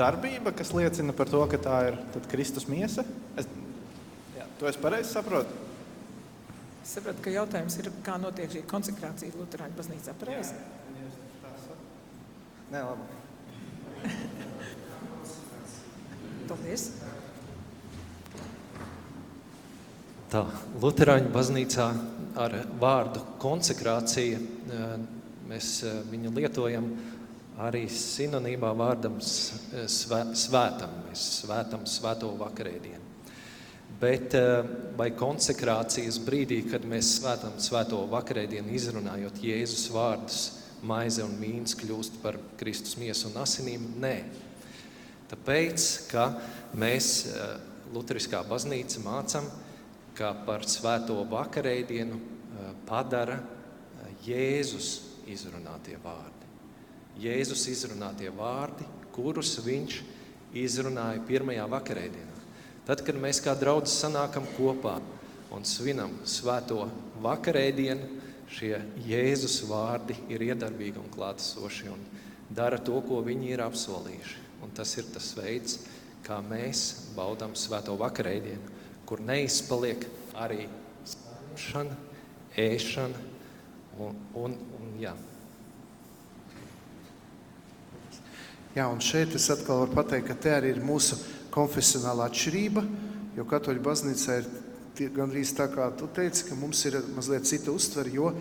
darbība, kas liecina par to, ka tā ir Kristus miesa. Es, to es pareizi saprotu. Es saprotu, ka jautājums ir, kā notiek šī konsekrācija Lutāņu baznīcā. Pareizi? Nē, labi. Paldies. Tā Lutāņu baznīcā ar vārdu konsekrācija eh, mēs eh, viņu lietojam arī sinonīmā vārdam eh, svē, svētam. Mēs svētam svēto vakarēdienu. Bet vai konsekrācijas brīdī, kad mēs svētam svēto vakarēdienu, izrunājot Jēzus vārdus, maize un vīns kļūst par Kristus miesu un asinīm? Nē. Tāpēc, ka mēs eh, Lutheriskā baznīca mācām, ka par svēto vakarēdienu eh, padara eh, Jēzus izrunātie vārdi. Jēzus izrunātie vārdi, kurus viņš izrunāja pirmajā vakarēdienā. Tad, kad mēs kā draugi sanākam kopā un svinam svēto vakarēdienu, šie Jēzus vārdi ir iedarbīgi un klātesoši un dara to, ko viņi ir apsolījuši. Un tas ir tas veids, kā mēs baudām svēto vakarēdienu, kur neizpaliek arī sāpšana, ēšana un, un, un jā. Jā, un šeit es atkal varu pateikt, ka te arī ir mūsu konfesionālā atšķirība, jo katoļu baznīcā ir gandrīz tā kā tu teici, ka mums ir mazliet cita uztvere, jo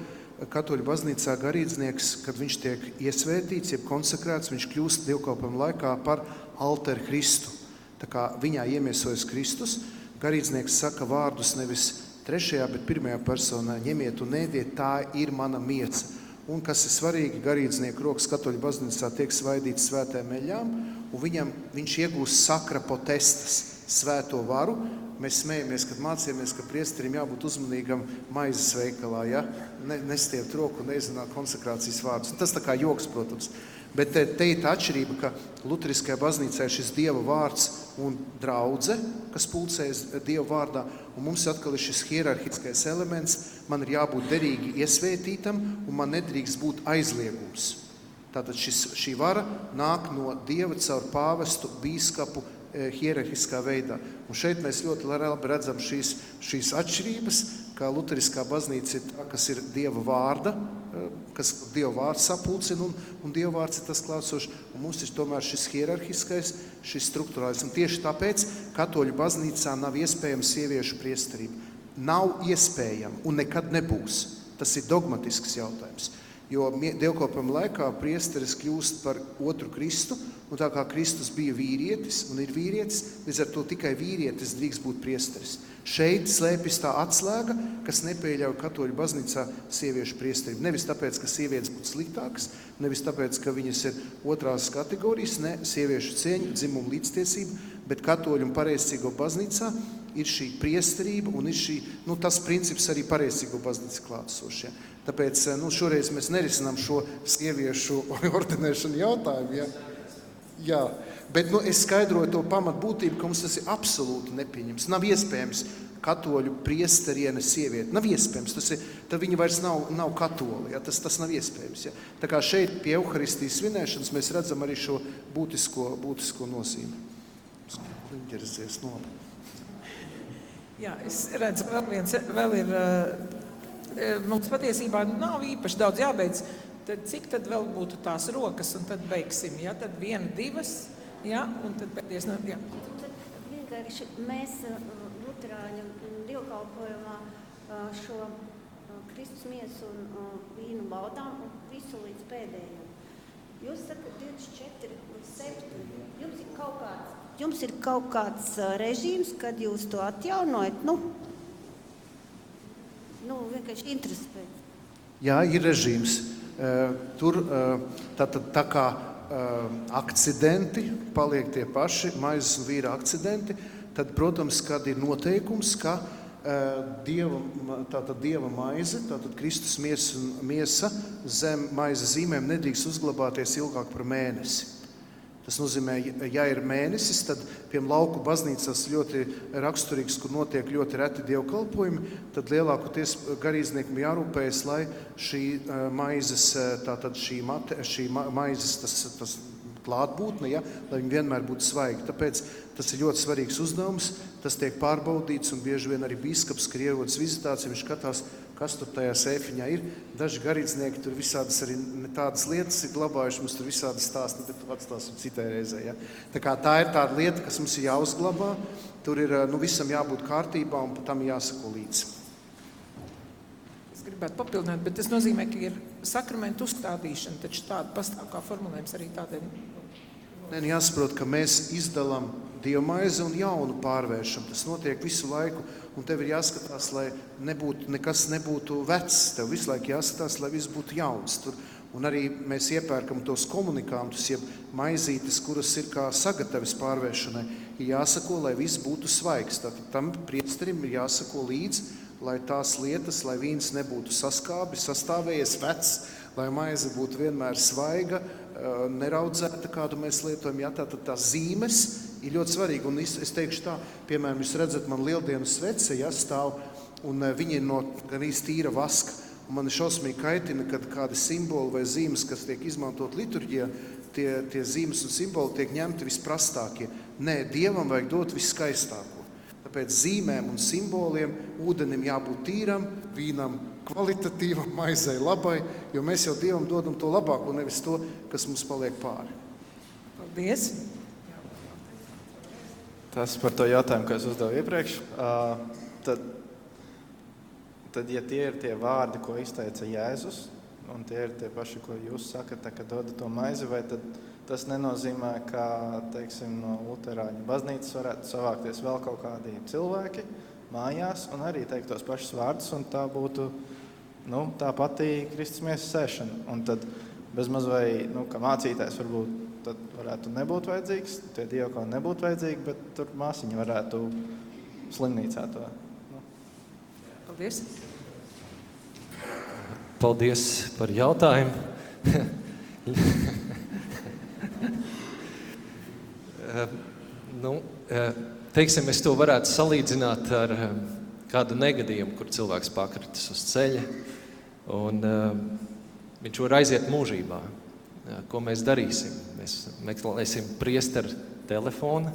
katoļu baznīcā garīdznieks, kad viņš tiek iesvētīts, jeb konsekrēts, viņš kļūst dievkalpojuma laikā par alteru Kristu. Tā kā viņā iemiesojas Kristus, garīdznieks saka vārdus nevis trešajā, bet pirmajā personā ņemiet un ēdiet, tā ir mana miesa. Un kas ir svarīgi, garīdznieku rokas katoļu baznīcā tiek svaidīts svētēm eļām, un viņam, viņš iegūst sakra potestas, svēto varu, Mēs smējamies, kad mācījāmies, ka priesterim jābūt uzmanīgam maizes veikalā, ja? ne, nestiept roku un nezināt konsekrācijas vārdus. Tas tā kā joks, protams. Bet te, te ir tā atšķirība, ka Lutheriskajā baznīcā ir šis Dieva vārds un draudze, kas pulcējas Dieva vārdā, un mums atkal ir šis hierarhiskais elements. Man ir jābūt derīgi iesvētītam, un man nedrīkst būt aizliegums. Tātad šis, šī vara nāk no Dieva caur pāvestu, bīskapu, Eh, hierarhiskā veidā. Un šeit mēs ļoti labi redzam šīs, šīs atšķirības, kā Lutheriskā baznīca ir tā, kas ir Dieva vārda, eh, kas Dieva vārds sapulcina, un, un Dieva vārds ir tas klātsošs. Mums ir tomēr šis hierarhiskais, šis struktūrāls. Un tieši tāpēc katoļu baznīcā nav iespējama sieviešu priesterība. Nav iespējama un nekad nebūs. Tas ir dogmatisks jautājums. Jo dievkalpojuma laikā priesteris kļūst par otru Kristu, un tā kā Kristus bija vīrietis un ir vīrietis, līdz ar to tikai vīrietis drīkst būt priesteris. Šeit slēpjas tā atslēga, kas nepieļauj katoļu baznīcā sieviešu priesterību. Nevis tāpēc, ka sievietes būtu sliktākas, nevis tāpēc, ka viņas ir otrās kategorijas, ne sieviešu cieņa, dzimuma līdztiesība, bet katoļu un pareizcīgo baznīcā ir šī priesterība un ir šī, nu, tas princips arī pareizcīgo baznīcas klātsošie. Tāpēc eh, nu, šoreiz mēs nerisinām šo sieviešu ordinēšanu jautājumu. Ja? Jā, bet nu, es skaidroju to pamatbūtību, ka mums tas ir absolūti nepieņemams. Nav iespējams katoļu priesteriene sieviete. Nav iespējams. Tas ir, tad viņa vairs nav, nav katoli. Ja? Tas, tas nav iespējams. Ja? Tā kā šeit pie Euharistijas svinēšanas mēs redzam arī šo būtisko, būtisko nozīmi. Interesēs no. Jā, es redzu, vēl viens vēl ir. Uh, mums patiesībā nav īpaši daudz jābeidz. Tad cik tad vēl būtu tās rokas, un tad beigsim? Ja? Tad viena, divas, ja? un tad pēdējais. No, ja. Vienkārši mēs Lutāņu dievkalpojumā šo Kristus miesu un vīnu baudām un visu līdz pēdējiem. Jūs sakat 24 līdz 7. Jums ir kaut kāds, jums ir kaut kāds režīms, kad jūs to atjaunojat. Nu, Vienkārši interesē. Jā, ir režīms. Tur tā, tā, tā kā akcidenti paliek tie paši, maizes un vīra akcidenti, tad, protams, kad ir noteikums, ka dieva, tātad dieva maize, tātad Kristus miesa, miesa zem maizes zīmēm nedrīkst uzglabāties ilgāk par mēnesi. Tas nozīmē, ja ir mēnesis, tad piemēram lauku baznīcās ļoti raksturīgs, kur notiek ļoti reti dievkalpojumi, tad lielākoties garīdzniekiem jārūpējas, lai šī maizes, tātad šī, mate, šī maizes tas, tas klātbūtne, ja, lai viņi vienmēr būtu svaigi. Tāpēc tas ir ļoti svarīgs uzdevums, tas tiek pārbaudīts un bieži vien arī biskups, kad ierodas vizitācija, viņš skatās, kas tur tajā sēfiņā ir. Daži garīdznieki tur visādas arī tādas lietas ir glabājuši, mums tur visādi stāsti, bet tu atstāsim citai reizē. Ja? Tā, kā, tā ir tāda lieta, kas mums ir jāuzglabā, tur ir nu, visam jābūt kārtībā un tam jāsako līdzi. Es gribētu papildināt, bet tas nozīmē, ka ir sakramentu uzstādīšana, taču tāda pastāv kā formulējums arī tādiem. Nē, nu jāsaprot, ka mēs izdalām dievmaizi un jaunu pārvēršam. Tas notiek visu laiku, un tev ir jāskatās, lai nebūtu, nekas nebūtu vecs. Tev visu laiku jāskatās, lai viss būtu jauns. Tur, un arī mēs iepērkam tos komunikātus, jeb maizītes, kuras ir kā sagatavis pārvēršanai. Ir jāsako, lai viss būtu svaigs. Tātad tam priesterim ir jāsako līdzi, lai tās lietas, lai vīns nebūtu saskābis, sastāvējies vecs, lai maize būtu vienmēr svaiga, neraudzēta, kādu mēs lietojam. Jā, tātad tās zīmes ir ļoti svarīgi. Un es, es teikšu tā, piemēram, jūs redzat, man lieldienu svece ja, stāv, un eh, viņi ir no gan īsti tīra vaska. Un man šausmīgi kaitina, kad kādi simboli vai zīmes, kas tiek izmantot liturģijā, tie, tie zīmes un simboli tiek ņemti visprastākie. Nē, Dievam vajag dot viskaistāko. Tāpēc zīmēm un simboliem ūdenim jābūt tīram, vīnam kvalitatīvam, maizei labai, jo mēs jau Dievam dodam to labāko, nevis to, kas mums paliek pāri. Paldies! Tas par to jautājumu, ko es uzdevu iepriekš. Uh, tad tad, ja tie ir tie vārdi, ko izteica Jēzus, un tie ir tie paši, ko jūs sakat, kad dodat to maizi, vai tas nenozīmē, ka teiksim, no Lutāņu baznīcas varētu savākties vēl kaut kādi cilvēki mājās un arī teikt tos pašus vārdus, un tā būtu nu, tā pati Kristus miesas sēšana. Un tad bezmaz vai nu, mācītājs varbūt varētu nebūt vajadzīgs, tie dievkoni nebūtu vajadzīgi, bet tur māsiņa varētu slimnīcā to. Nu. Paldies! Paldies par jautājumu. nu, teiksim, es to varētu salīdzināt ar kādu negadījumu, kur cilvēks pakritis uz ceļa. Un, uh, viņš var aiziet mūžībā. Uh, ko mēs darīsim? Mēs meklēsim priesteru telefonu,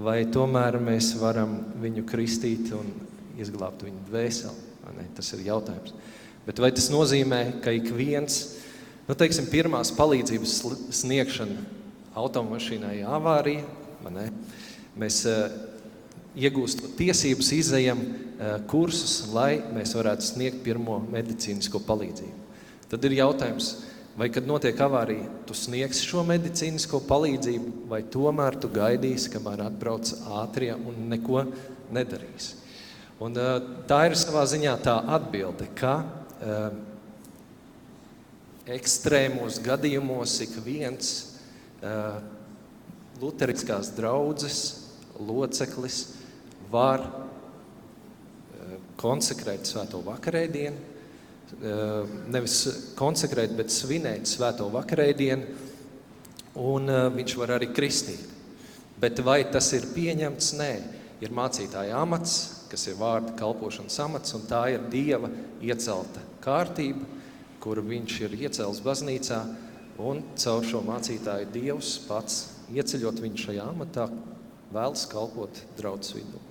vai tomēr mēs varam viņu kristīt un izglābt viņu dvēseli? Tas ir jautājums. Bet vai tas nozīmē, ka ik viens, nu, teiksim, pirmās palīdzības sniegšana automašīnai avārija, mēs uh, iegūstot tiesības, izējam uh, kursus, lai mēs varētu sniegt pirmo medicīnisko palīdzību. Tad ir jautājums, vai kad notiek avārija, tu sniegsi šo medicīnisko palīdzību, vai tomēr tu gaidīsi, kamēr atbrauc ātrie un neko nedarīs. Un, uh, tā ir savā ziņā tā atbilde, ka uh, ekstrēmos gadījumos ik viens uh, luteriskās draudzes loceklis var eh, konsekrēt svēto vakarēdienu, eh, nevis konsekrēt, bet svinēt svēto vakarēdienu, un eh, viņš var arī kristīt. Bet vai tas ir pieņemts? Nē, ir mācītāja amats, kas ir vārda kalpošanas amats, un tā ir Dieva iecelta kārtība, kuru viņš ir iecēlis baznīcā, un caur šo mācītāju Dievs pats ieceļot viņu šajā amatā, vēlas kalpot draudzes vidū.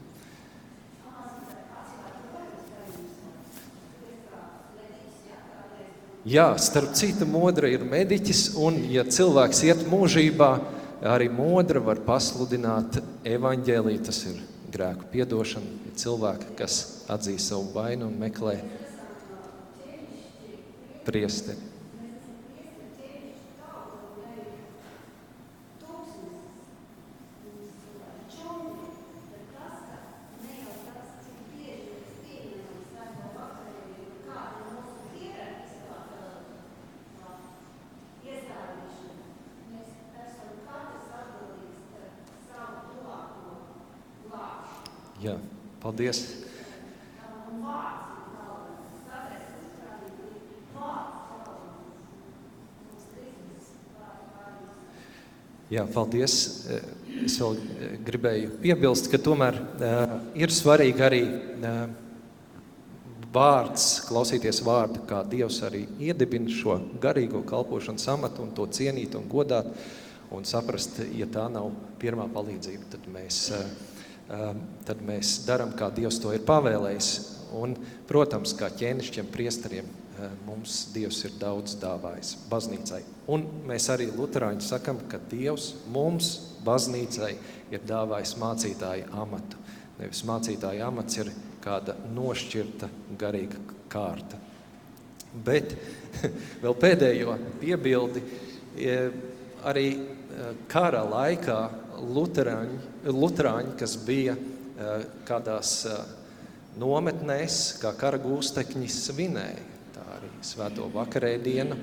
Jā, starp citu, modra ir mediķis, un, ja cilvēks iet mūžībā, arī modra var pasludināt evaņģēlīju. Tas ir grēku piedošana. Ir cilvēki, kas atzīst savu vainu un meklē priesteri. Paldies! Jā, paldies. Es vēl gribēju piebilst, ka tomēr uh, ir svarīgi arī uh, vārds, klausīties vārdu, kā Dievs arī iedibina šo garīgo kalpošanas amatu un to cienīt un godāt un saprast, ja tā nav pirmā palīdzība, tad mēs uh, tad mēs darām, kā Dievs to ir pavēlējis. Un, protams, kā ķēnišķiem priesteriem ehm, mums Dievs ir daudz dāvājis baznīcai. Un mēs arī luterāņi sakam, ka Dievs mums baznīcai ir dāvājis mācītāju amatu. Nevis mācītāja amats ir kāda nošķirta garīga kārta. Bet vēl pēdējo piebildi arī kara laikā luterāņi, luterāņi kas bija eh, kādās eh, nometnēs, kā kara gūstekņi svinēja. Tā arī svēto vakarēdienu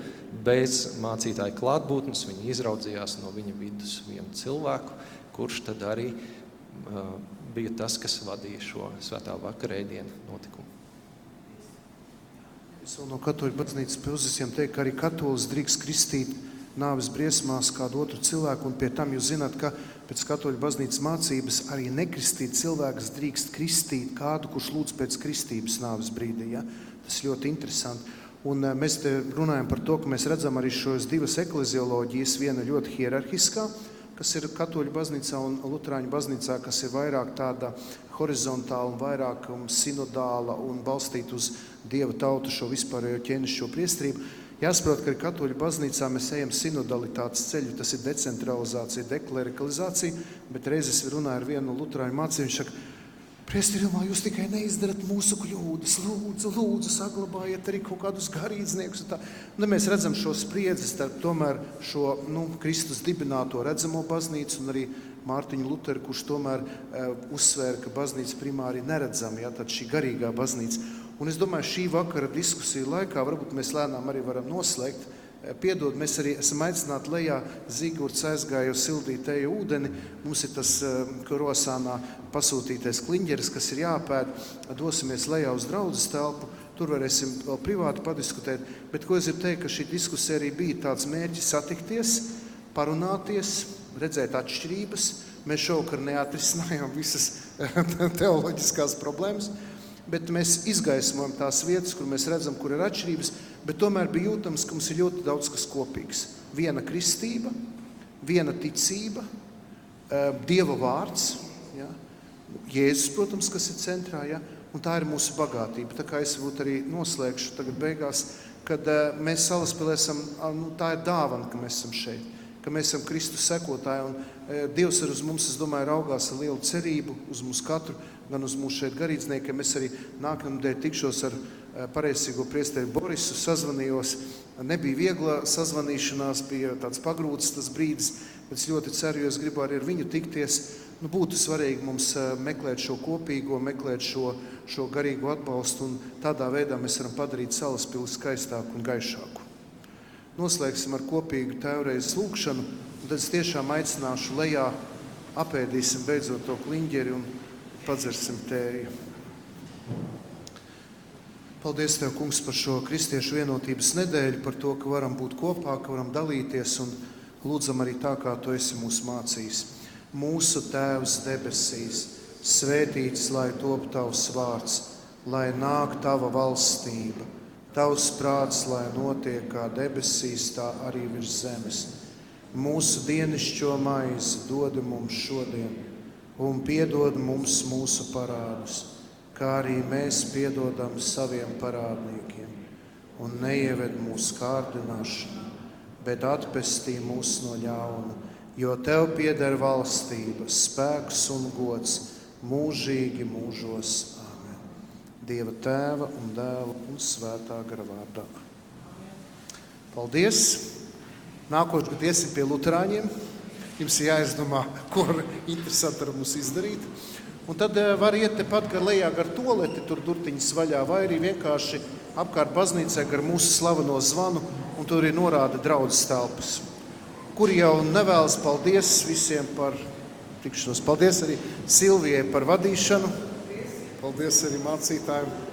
bez mācītāja klātbūtnes. Viņi izraudzījās no viņa vidus vienu cilvēku, kurš tad arī uh, bija tas, kas vadīja šo svētā vakarēdienu notikumu. Es vēl no katoļu baznīcas pilsēsiem teiktu, ka arī katolis drīkst kristīt nāves briesmās kādu otru cilvēku, un pie tam jūs zināt, ka pēc katoļu baznīcas mācības arī nekristīt cilvēks drīkst kristīt kādu, kurš lūdz pēc kristības nāves brīdī. Ja? Tas ļoti interesanti. Un eh, mēs te runājam par to, ka mēs redzam arī šos divas eklezioloģijas, viena ļoti hierarhiskā, kas ir katoļu baznīcā un luterāņu baznīcā, kas ir vairāk tāda horizontāla un vairāk um, sinodāla un balstīta uz Dieva tautu šo vispārējo ķēnišķo priestrību. Jāsaprot, ka katoļu baznīcā mēs ejam sinodalitātes ceļu, tas ir decentralizācija, deklerikalizācija, bet reizes runāju ar vienu luterāņu mācību, viņš saka, Priestirumā jūs tikai neizdarat mūsu kļūdas. Lūdzu, lūdzu, saglabājiet arī kaut kādus garīdzniekus. Tad mēs redzam šo spriedzi starp šo nu, Kristus dibināto redzamo baznīcu un arī Mārtiņu Lutheru, kurš tomēr uh, uzsvēra, ka baznīca primāri neredzama, ja tad šī garīgā baznīca. Un es domāju, šī vakara diskusiju laikā varbūt mēs lēnām arī varam noslēgt Eh, piedod, mēs arī esam aicināti lejā. Zigorts aizgāja uz sildītēju ūdeni. Mums ir tas eh, krosānā pasūtītais kliņģeris, kas ir jāpēd. Dosimies lejā uz draudzes telpu. Tur varēsim vēl privāti padiskutēt. Bet ko es gribu teikt, ka šī diskusija arī bija tāds mērķis satikties, parunāties, redzēt atšķirības. Mēs šovakar neatrisinājām visas teoloģiskās problēmas, bet mēs izgaismojam tās vietas, kur mēs redzam, kur ir atšķirības bet tomēr bija jūtams, ka mums ir ļoti daudz kas kopīgs. Viena kristība, viena ticība, eh, Dieva vārds, ja? Jēzus, protams, kas ir centrā, ja? un tā ir mūsu bagātība. Tā kā es būtu arī noslēgšu tagad beigās, kad eh, mēs salaspēlē esam, nu, tā ir dāvana, ka mēs esam šeit, ka mēs esam Kristus sekotāji, un eh, Dievs ar uz mums, es domāju, raugās ar lielu cerību uz mums katru, gan uz mūsu šeit garīdzniekiem. Es arī nākamnedēļ tikšos ar Eh, pareizsīgo priesteri Borisu sazvanījos. Nebija viegla sazvanīšanās, bija tāds pagrūts tas brīdis, bet es ļoti ceru, jo es gribu arī ar viņu tikties. Nu, būtu svarīgi mums eh, meklēt šo kopīgo, meklēt šo, šo garīgo atbalstu, un tādā veidā mēs varam padarīt salaspili skaistāku un gaišāku. Noslēgsim ar kopīgu tēvreizes lūgšanu, un tad es tiešām aicināšu lejā, apēdīsim beidzot to kliņģeri un padzersim tēju. Paldies, Tev, Kungs, par šo kristiešu vienotības nedēļu, par to, ka varam būt kopā, ka varam dalīties un lūdzam arī tā, kā Tu esi mūs mācījis. Mūsu Tēvs debesīs, svētīts lai top Tavs vārds, lai nāk Tava valstība, Tavs prāts, lai notiek kā debesīs, tā arī virs zemes. Mūsu dienascho maizi dod mums šodien, un piedod mums mūsu parādus kā arī mēs piedodam saviem parādniekiem, un neieved mūsu kārdināšanā, bet atpestī mūs no ļauna, jo Tev pieder valstība, spēks un gods mūžīgi mūžos. Amen. Dieva tēva un dēla un svētā gara vārdā. Paldies! Nākošais gads iesim pie Lutāņiem. Jums ir jāizdomā, ko interesanti ar mums izdarīt. Un tad eh, var iet tepat gar lejā, gar toleti, tur durtiņas vaļā, vai arī vienkārši apkārt baznīcai gar mūsu slaveno zvanu, un tur ir norāda draudzes telpas. Kur jau nevēlas paldies visiem par tikšanos. Paldies arī Silvijai par vadīšanu. Paldies arī mācītājiem.